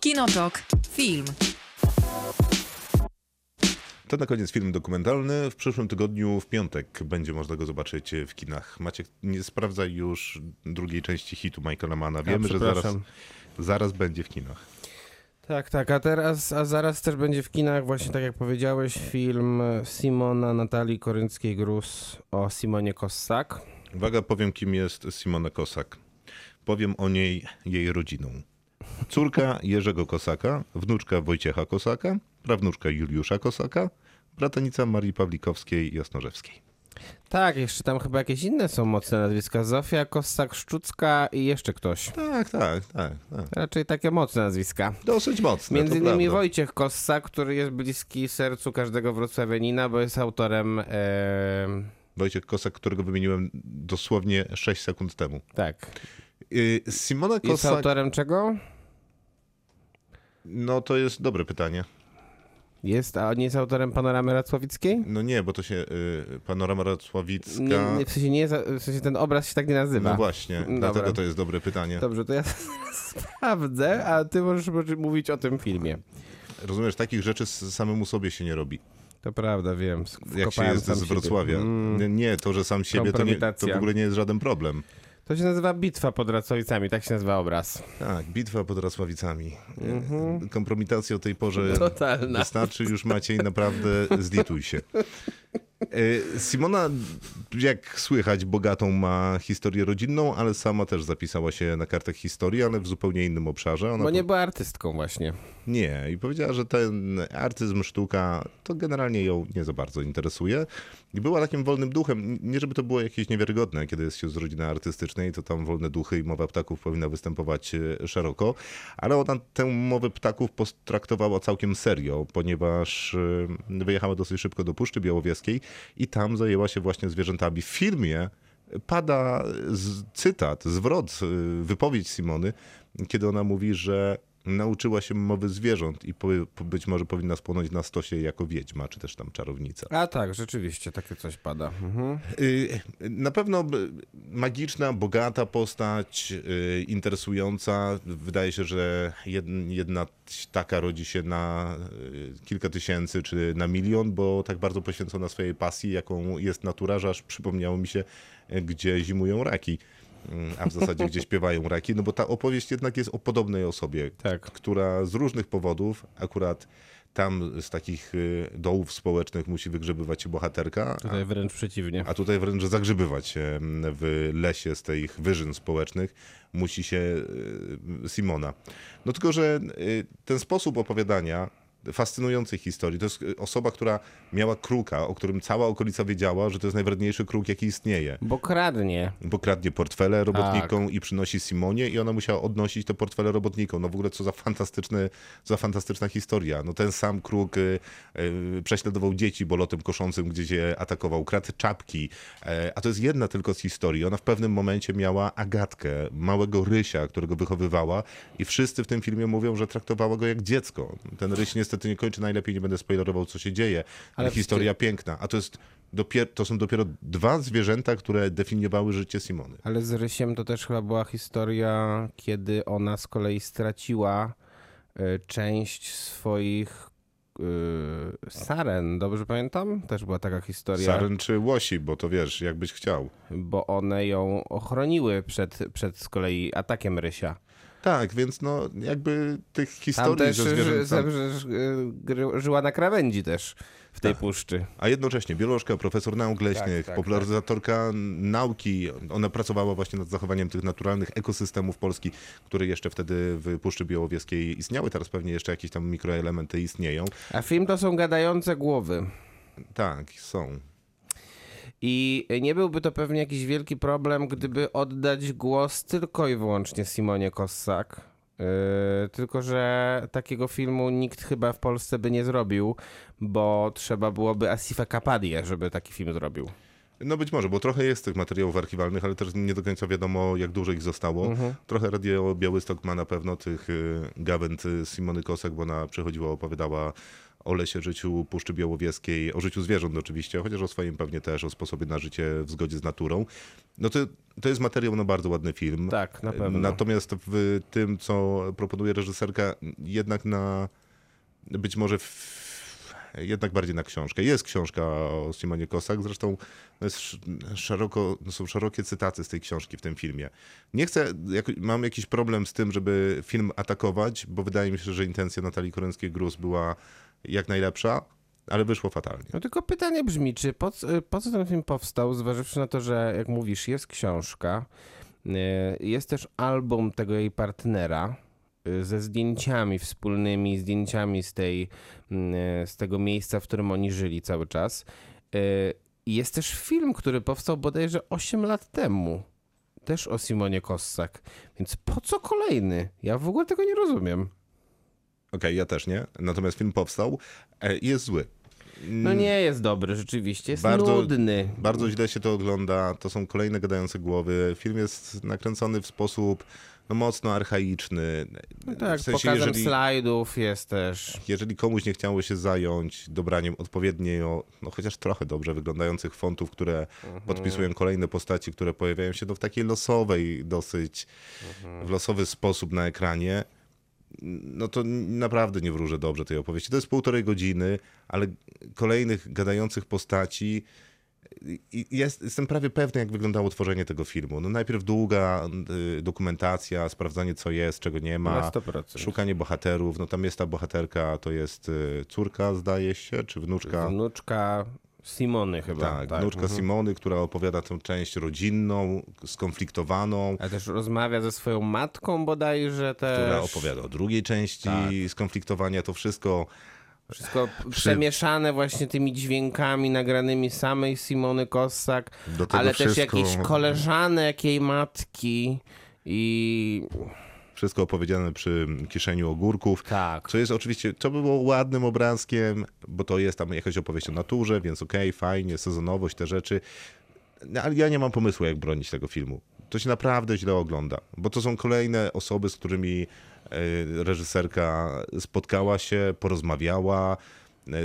Kinotok. Film. To na koniec film dokumentalny. W przyszłym tygodniu, w piątek, będzie można go zobaczyć w kinach. Maciek, nie sprawdzaj już drugiej części hitu Michaela Mana. Wiemy, że zaraz, zaraz będzie w kinach. Tak, tak, a teraz, a zaraz też będzie w kinach, właśnie tak jak powiedziałeś, film Simona Natalii Korynckiej-Grus o Simonie Kossak. Uwaga, powiem, kim jest Simona Kosak. powiem o niej jej rodziną. Córka Jerzego Kosaka, wnuczka Wojciecha Kosaka, prawnuczka Juliusza Kosaka, bratanica Marii Pawlikowskiej Jasnorzewskiej. Tak, jeszcze tam chyba jakieś inne są mocne nazwiska. Zofia Kossak-Szczucka i jeszcze ktoś. Tak, tak, tak. tak. Raczej takie mocne nazwiska. Dosyć mocne. Między innymi prawda. Wojciech Kossak, który jest bliski sercu każdego wrocławianina, bo jest autorem... em, Wojciech Kosak, którego wymieniłem dosłownie 6 sekund temu. tak. Yy, Simona Jest Kosak, autorem czego? no to jest dobre pytanie. Jest, a nie jest autorem Panoramy Racławickiej? No nie, bo to się yy, Panorama Racławicka... Nie, nie, w sensie nie jest, w sensie ten obraz się tak nie nazywa. No właśnie, Dobra. dlatego to jest dobre pytanie. Dobrze, to ja sprawdzę, a ty możesz może mówić o tym filmie. Rozumiesz, takich rzeczy samemu sobie się nie robi. To prawda, wiem. Jak się jest z. Wrocławia. Mm. Nie, to, że sam siebie, to, nie, to w ogóle nie jest żaden problem. To się nazywa Bitwa pod Racławicami, tak się nazywa obraz. Tak, bitwa pod Racławicami. Kompromitacja o tej porze Mhm. Totalna. wystarczy już Maciej, naprawdę zlituj się. E, Simona, jak słychać, bogatą ma historię rodzinną, ale sama też zapisała się na kartach historii, ale w zupełnie innym obszarze. Ona Bo nie była artystką właśnie. Nie, i powiedziała, że ten artyzm, sztuka to generalnie ją nie za bardzo interesuje. I była takim wolnym duchem. Nie, żeby to było jakieś niewiarygodne, kiedy jest się z rodziny artystycznej, to tam wolne duchy i mowa ptaków powinna występować e, szeroko, ale ona tę mowę ptaków potraktowała całkiem serio, ponieważ e, wyjechała dosyć szybko do Puszczy Białowieskiej i tam zajęła się właśnie zwierzętami. W filmie pada cytat, zwrot, y, wypowiedź Simony, kiedy ona mówi, że nauczyła się mowy zwierząt i po, być może powinna spłonąć na stosie jako wiedźma, czy też tam czarownica. A tak, rzeczywiście, takie coś pada. Mhm. Y, Na pewno magiczna, bogata postać, y, interesująca. Wydaje się, że jed- jedna taka rodzi się na y, kilka tysięcy czy na milion, bo tak bardzo poświęcona swojej pasji, jaką jest natura, że aż przypomniało mi się, gdzie zimują raki. A w zasadzie gdzie śpiewają raki, no bo ta opowieść jednak jest o podobnej osobie, Tak. która z różnych powodów, akurat tam z takich y, dołów społecznych musi wygrzebywać się bohaterka, Tutaj wręcz przeciwnie. a tutaj wręcz zagrzebywać się w lesie z tych wyżyn społecznych musi się y, Simona. No tylko, że y, ten sposób opowiadania fascynującej historii, to jest y, osoba, która miała kruka, o którym cała okolica wiedziała, że to jest najwredniejszy kruk, jaki istnieje. Bo kradnie. Bo kradnie portfele robotnikom Tak. i przynosi Simonie i ona musiała odnosić te portfele robotnikom. No w ogóle co za, fantastyczny, za fantastyczna historia. No ten sam kruk y, y, prześladował dzieci bolotem koszącym, gdzie je atakował, kradł czapki. E, a to jest jedna tylko z historii. Ona w pewnym momencie miała Agatkę, małego Rysia, którego wychowywała i wszyscy w tym filmie mówią, że traktowała go jak dziecko. Ten Ryś niestety nie kończy najlepiej, nie będę spoilerował, co się dzieje, ale, Ale historia piękna. A to jest dopiero, to są dopiero dwa zwierzęta, które definiowały życie Simony. Ale z Rysiem to też chyba była historia, kiedy ona z kolei straciła y, część swoich y, saren, dobrze pamiętam? Też była taka historia, Saren czy łosi, bo to wiesz, jakbyś chciał. bo one ją ochroniły przed, przed z kolei atakiem Rysia. Tak, więc no jakby tych Tam historii też ze zwierzętami. żyła na krawędzi też w tej puszczy. A jednocześnie biolożka, profesor nauk leśnych, tak, popularyzatorka nauki. Ona pracowała właśnie nad zachowaniem tych naturalnych ekosystemów Polski, które jeszcze wtedy w Puszczy Białowieskiej istniały. Teraz pewnie jeszcze jakieś tam mikroelementy istnieją. A film to są gadające głowy. Tak, są. I nie byłby to pewnie jakiś wielki problem, gdyby oddać głos tylko i wyłącznie Simonie Kossak. Yy, tylko, że takiego filmu nikt chyba w Polsce by nie zrobił, bo trzeba byłoby Asifa Kapadię, żeby taki film zrobił. No być może, bo trochę jest tych materiałów archiwalnych, ale też nie do końca wiadomo, jak dużo ich zostało. Trochę Radio Białystok ma na pewno tych y, gawęd y, Simony Kosek, bo ona przychodziła, opowiadała o lesie, życiu Puszczy Białowieskiej, o życiu zwierząt oczywiście, chociaż o swoim pewnie też, o sposobie na życie w zgodzie z naturą. No to, to jest materiał na bardzo ładny film. Tak, na pewno. Natomiast w tym, co proponuje reżyserka, jednak na być może w, jednak bardziej na książkę. Jest książka o Simonie Kosak, zresztą jest sz- szeroko, są szerokie cytaty z tej książki w tym filmie. Nie chcę, jak, mam jakiś problem z tym, żeby film atakować, bo wydaje mi się, że intencja Natalii Koręckiej-Gruz była jak najlepsza, ale wyszło fatalnie. No tylko pytanie brzmi, czy po, po co ten film powstał, zważywszy na to, że jak mówisz, jest książka, E, Jest też album tego jej partnera e, ze zdjęciami wspólnymi, zdjęciami z, tej, e, z tego miejsca, w którym oni żyli cały czas. Jest też film, który powstał bodajże 8 lat temu. Też o Simonie Kossak. Więc po co kolejny? Ja w ogóle tego nie rozumiem. Okej, ja też nie. Natomiast film powstał e, i jest zły. No nie jest dobry, rzeczywiście. Jest Bardzo- nudny. Bardzo źle się to ogląda, to są kolejne gadające głowy. Film jest nakręcony w sposób no, mocno archaiczny. No tak, w sensie, pokazem jeżeli, slajdów jest też. jeżeli komuś nie chciało się zająć dobraniem odpowiednio, no chociaż trochę dobrze wyglądających fontów, które Mhm. podpisują kolejne postaci, które pojawiają się no, w takiej losowej dosyć, Mhm. w losowy sposób na ekranie, no to naprawdę nie wróżę dobrze tej opowieści. To jest półtorej godziny, ale kolejnych gadających postaci i jest, jestem prawie pewny, jak wyglądało tworzenie tego filmu. No najpierw długa y, dokumentacja, sprawdzanie co jest, czego nie ma. Na 100%. Szukanie bohaterów. No tam jest ta bohaterka, to jest y, córka, zdaje się, czy wnuczka. Wnuczka Simony chyba. Tak, wnuczka mhm. Simony, która opowiada tę część rodzinną, skonfliktowaną, Ale też rozmawia ze swoją matką bodajże też. która opowiada o drugiej części Tak. skonfliktowania. To wszystko Wszystko przemieszane właśnie tymi dźwiękami nagranymi samej Simony Kossak, ale też wszystko- jakieś koleżanek jej matki i wszystko opowiedziane przy kieszeniu ogórków. tak. Co jest oczywiście, to by było ładnym obrazkiem, bo to jest tam jakaś opowieść o naturze, więc okej, fajnie, sezonowość, te rzeczy. No, ale ja nie mam pomysłu, jak bronić tego filmu. To się naprawdę źle ogląda, bo to są kolejne osoby, z którymi e, reżyserka spotkała się, porozmawiała,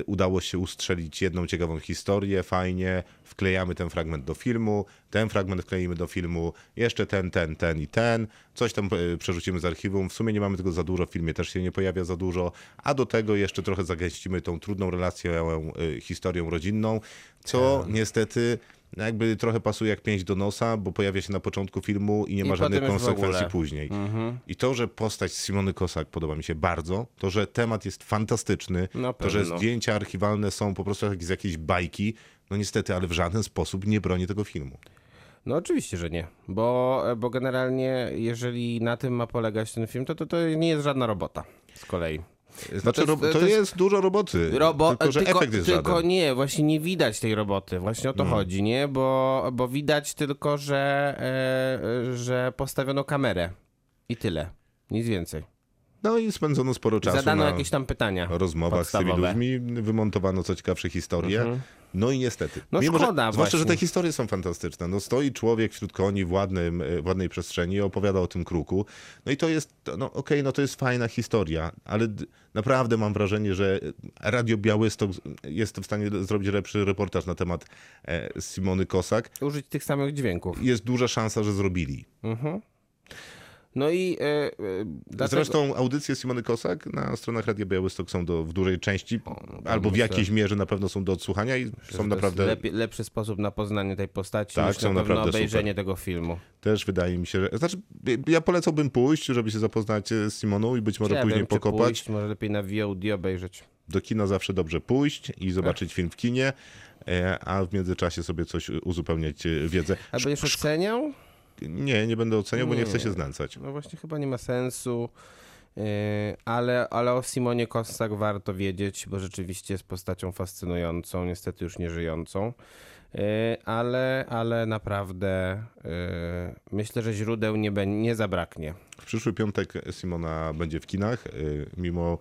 udało się ustrzelić jedną ciekawą historię, fajnie, wklejamy ten fragment do filmu, ten fragment wkleimy do filmu, jeszcze ten, ten, ten i ten, coś tam e, przerzucimy z archiwum, w sumie nie mamy tego za dużo, w filmie też się nie pojawia za dużo, a do tego jeszcze trochę zagęścimy tą trudną relację, e, historią rodzinną, co niestety no jakby trochę pasuje jak pięść do nosa, bo pojawia się na początku filmu i nie I ma żadnych już w konsekwencji później. I to, że postać Simony Kosak podoba mi się bardzo, to, że temat jest fantastyczny, to, że zdjęcia archiwalne są po prostu jak z jakiejś bajki, no niestety, ale w żaden sposób nie broni tego filmu. No oczywiście, że nie, bo, bo generalnie jeżeli na tym ma polegać ten film, to to, to nie jest żadna robota z kolei. Znaczy, to to, jest- to jest- jest dużo roboty, Robo- tylko, że efekt jest tylko żaden. nie, właśnie nie widać tej roboty. Właśnie o to chodzi, nie? Bo, bo widać tylko, że, e, że postawiono kamerę. I tyle. Nic więcej. No i spędzono sporo czasu Zadano na jakieś tam pytania. rozmowach z tymi ludźmi, wymontowano co ciekawsze historie. No i niestety. No Mimo, szkoda że, zwłaszcza, że te historie są fantastyczne. No stoi człowiek wśród koni w, ładnym, e, w ładnej przestrzeni i opowiada o tym kruku. No i to jest, no okej, no to jest fajna historia, ale naprawdę mam wrażenie, że Radio Białystok jest w stanie zrobić lepszy reportaż na temat e, Simony Kosak. Użyć tych samych dźwięków. Jest duża szansa, że zrobili. No i e, e, dlatego... Zresztą audycje Simony Kosak na stronach Radia Białystok są do, w dużej części, albo w myślę- jakiejś mierze na pewno są do odsłuchania i są naprawdę, lepszy sposób na poznanie tej postaci Tak, niż są na naprawdę obejrzenie tego filmu. też wydaje mi się, że, znaczy ja polecałbym pójść, żeby się zapoznać e, z Simoną i być może Ja później wiem, pokopać. Pójść, może lepiej na VOD obejrzeć. Do kina zawsze dobrze pójść i zobaczyć film w kinie, a w międzyczasie sobie coś uzupełniać wiedzę. A będziesz oceniał? Nie, nie będę oceniał, bo nie Nie. chcę się znęcać. No właśnie chyba nie ma sensu, yy, ale, ale o Simonie Kossak warto wiedzieć, bo rzeczywiście jest postacią fascynującą, niestety już nie żyjącą. Yy, Ale, ale naprawdę yy, myślę, że źródeł nie, bę- nie zabraknie. W przyszły piątek Simona będzie w kinach, e, mimo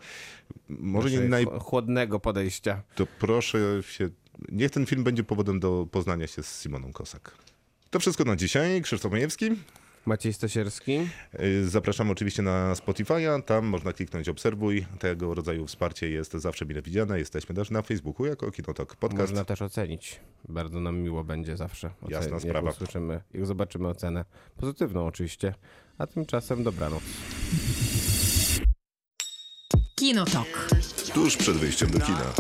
może nie naj... ch- chłodnego podejścia. To proszę się, niech ten film będzie powodem do poznania się z Simoną Kosak. To wszystko na dzisiaj. Krzysztof Majewski. Maciej Stasierski. Y, Zapraszam oczywiście na Spotify'a, tam można kliknąć obserwuj. Tego rodzaju wsparcie jest zawsze mile widziane. Jesteśmy też na Facebooku jako Kinotok Podcast. Można też ocenić. Bardzo nam miło będzie zawsze. Jasna jak sprawa. usłyszymy, jak zobaczymy ocenę. Pozytywną oczywiście. A tymczasem dobranoc. Kinotok. Tuż przed wyjściem do kina.